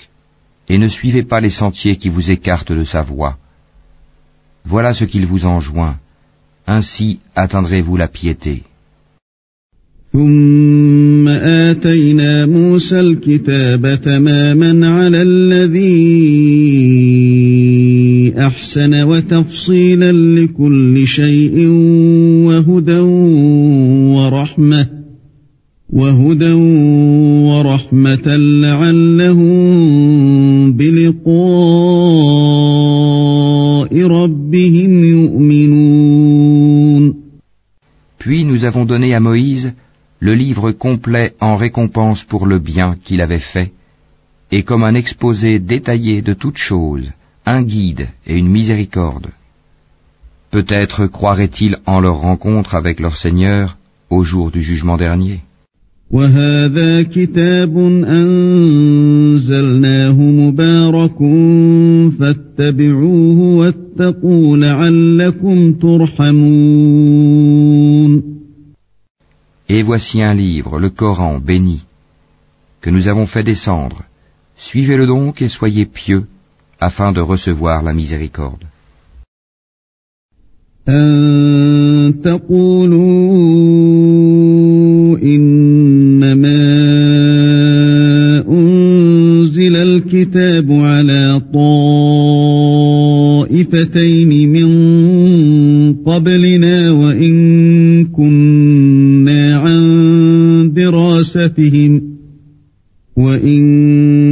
Speaker 2: et ne suivez pas les sentiers qui vous écartent de sa voie. Voilà ce qu'il vous enjoint. Ainsi atteindrez-vous la piété.
Speaker 1: ثم آتينا موسى الكتاب تماما على الذي أحسن وتفصيلا لكل شيء وهدى ورحمة وهدى ورحمة لعلهم
Speaker 2: Puis nous avons donné à Moïse le livre complet en récompense pour le bien qu'il avait fait, et comme un exposé détaillé de toutes choses, un guide et une miséricorde. Peut-être croiraient-ils en leur rencontre avec leur Seigneur au jour du jugement dernier.
Speaker 1: وهذا كتاب أنزلناه مبارك فاتبعوه واتقوا لعلكم ترحمون
Speaker 2: Et voici un livre, le Coran béni, que nous avons fait descendre. Suivez-le donc et soyez pieux afin de recevoir la miséricorde.
Speaker 1: أن تقولوا دراستهم وإن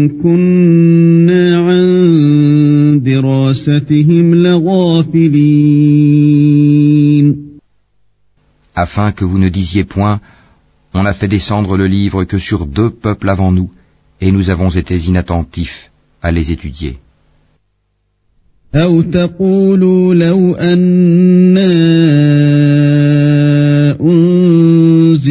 Speaker 1: كنا عن دراستهم لغافلين
Speaker 2: afin que vous ne disiez point On a fait descendre le livre que sur deux peuples avant nous, et nous avons été inattentifs à les étudier.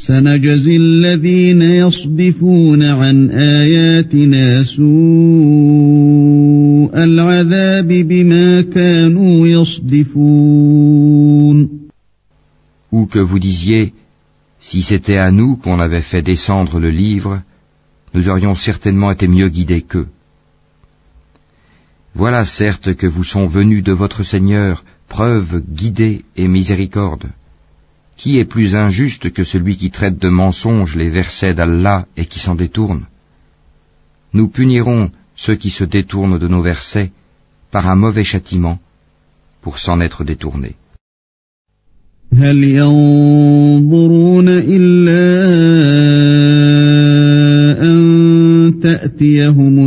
Speaker 1: سنجزي الذين يصدفون عن آياتنا سوء العذاب بما كانوا يصدفون
Speaker 2: ou que vous disiez, si c'était à nous qu'on avait fait descendre le livre, nous aurions certainement été mieux guidés qu'eux. Voilà certes que vous sont venus de votre Seigneur preuves guidées et miséricorde. Qui est plus injuste que celui qui traite de mensonges les versets d'Allah et qui s'en détourne Nous punirons ceux qui se détournent de nos versets par un mauvais châtiment pour s'en être détournés.
Speaker 1: هل ينظرون إلا أن تأتيهم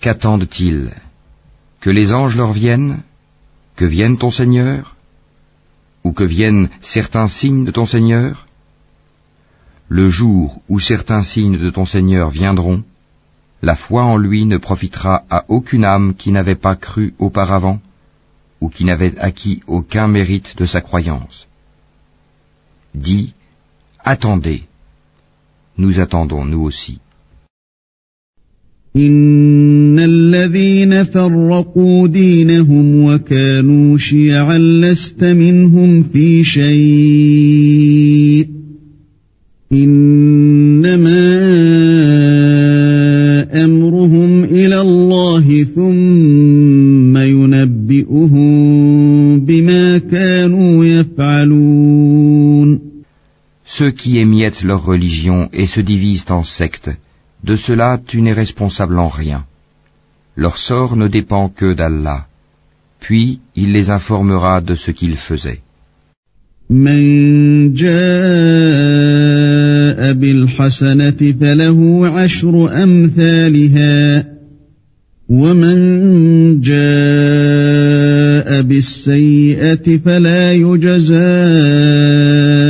Speaker 2: Qu'attendent-ils? Que les anges leur viennent? Que vienne ton Seigneur? Ou que viennent certains signes de ton Seigneur? Le jour où certains signes de ton Seigneur viendront, la foi en lui ne profitera à aucune âme qui n'avait pas cru auparavant ou qui n'avait acquis aucun mérite de sa croyance. Dis, attendez, nous attendons nous aussi.
Speaker 1: إن الذين فرقوا دينهم وكانوا شيعا لست منهم في شيء
Speaker 2: Ceux qui émiettent leur religion et se divisent en sectes, de cela tu n'es responsable en rien. Leur sort ne dépend que d'Allah. Puis il les informera de ce qu'ils faisaient.
Speaker 1: من جاء بالحسنة فله عشر أمثالها ومن جاء بالسيئة فلا يجزى إلا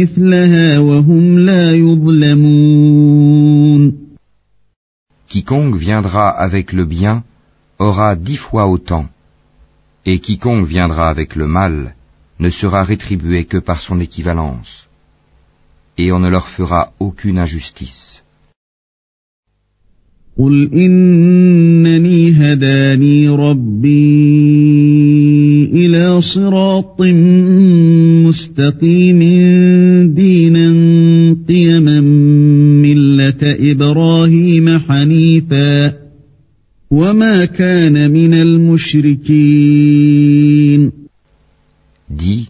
Speaker 1: مثلها وهم لا يظلمون
Speaker 2: Quiconque viendra avec le bien aura dix fois autant, et quiconque viendra avec le mal ne sera rétribué que par son équivalence, et on ne leur fera aucune injustice.
Speaker 1: قل إنني هداني ربي إلى صراط مستقيم دينا قيما ملة إبراهيم حنيفا وما كان من المشركين
Speaker 2: Dis,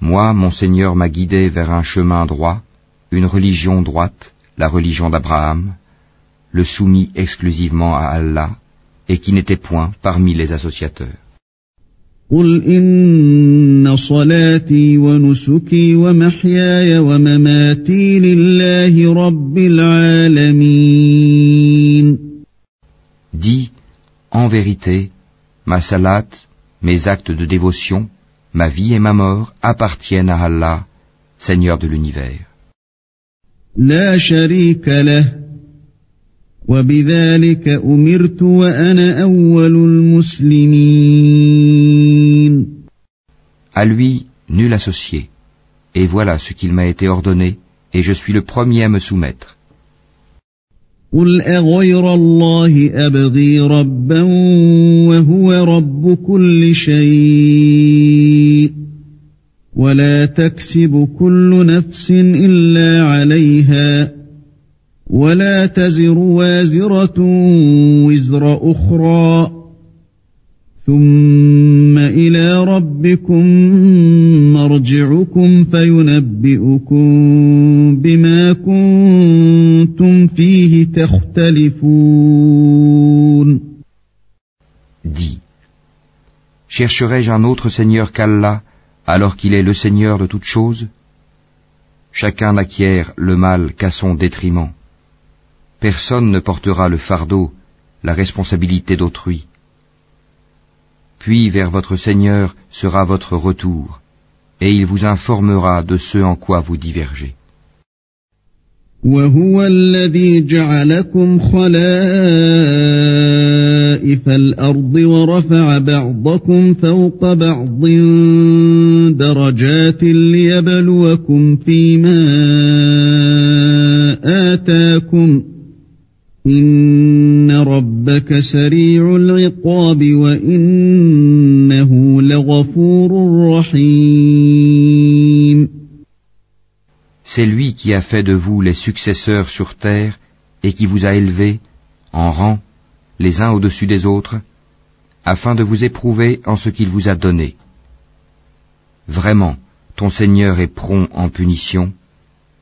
Speaker 2: moi, mon Seigneur m'a guidé vers un chemin droit, une religion droite, la religion d'Abraham, le soumis exclusivement à Allah, et qui n'était point parmi les associateurs.
Speaker 1: قل إن صلاتي ونسكي ومحياي ومماتي لله رب العالمين
Speaker 2: Dis, en vérité, ma salat, mes actes de dévotion, ma vie et ma mort appartiennent à Allah, Seigneur de l'univers.
Speaker 1: لا شريك له وبذلك أمرت وأنا أول المسلمين
Speaker 2: À lui, nul associé. Et voilà ce qu'il m'a été ordonné, et je suis le premier à me soumettre.
Speaker 1: قل أغير الله أبغي ربا وهو رب كل شيء ولا تكسب كل نفس إلا عليها ولا تزر وازرة وزر أخرى ثم إلى ربكم مرجعكم فينبئكم بما كنتم فيه تختلفون
Speaker 2: Dis, chercherai-je un autre Seigneur qu'Allah alors qu'il est le Seigneur de toutes choses Chacun n'acquiert le mal qu'à son détriment. Personne ne portera le fardeau, la responsabilité d'autrui. Puis vers votre Seigneur sera votre retour, et il vous informera de ce en quoi vous divergez.
Speaker 1: وهو الذي جعلكم خلائف الأرض ورفع بعضكم فوق بعض درجات ليبلوكم فيما آتاكم إن ربك سريع العقاب وإنه لغفور رحيم
Speaker 2: C'est lui qui a fait de vous les successeurs sur terre et qui vous a élevés en rang les uns au-dessus des autres, afin de vous éprouver en ce qu'il vous a donné. Vraiment, ton Seigneur est prompt en punition,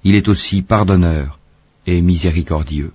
Speaker 2: il est aussi pardonneur et miséricordieux.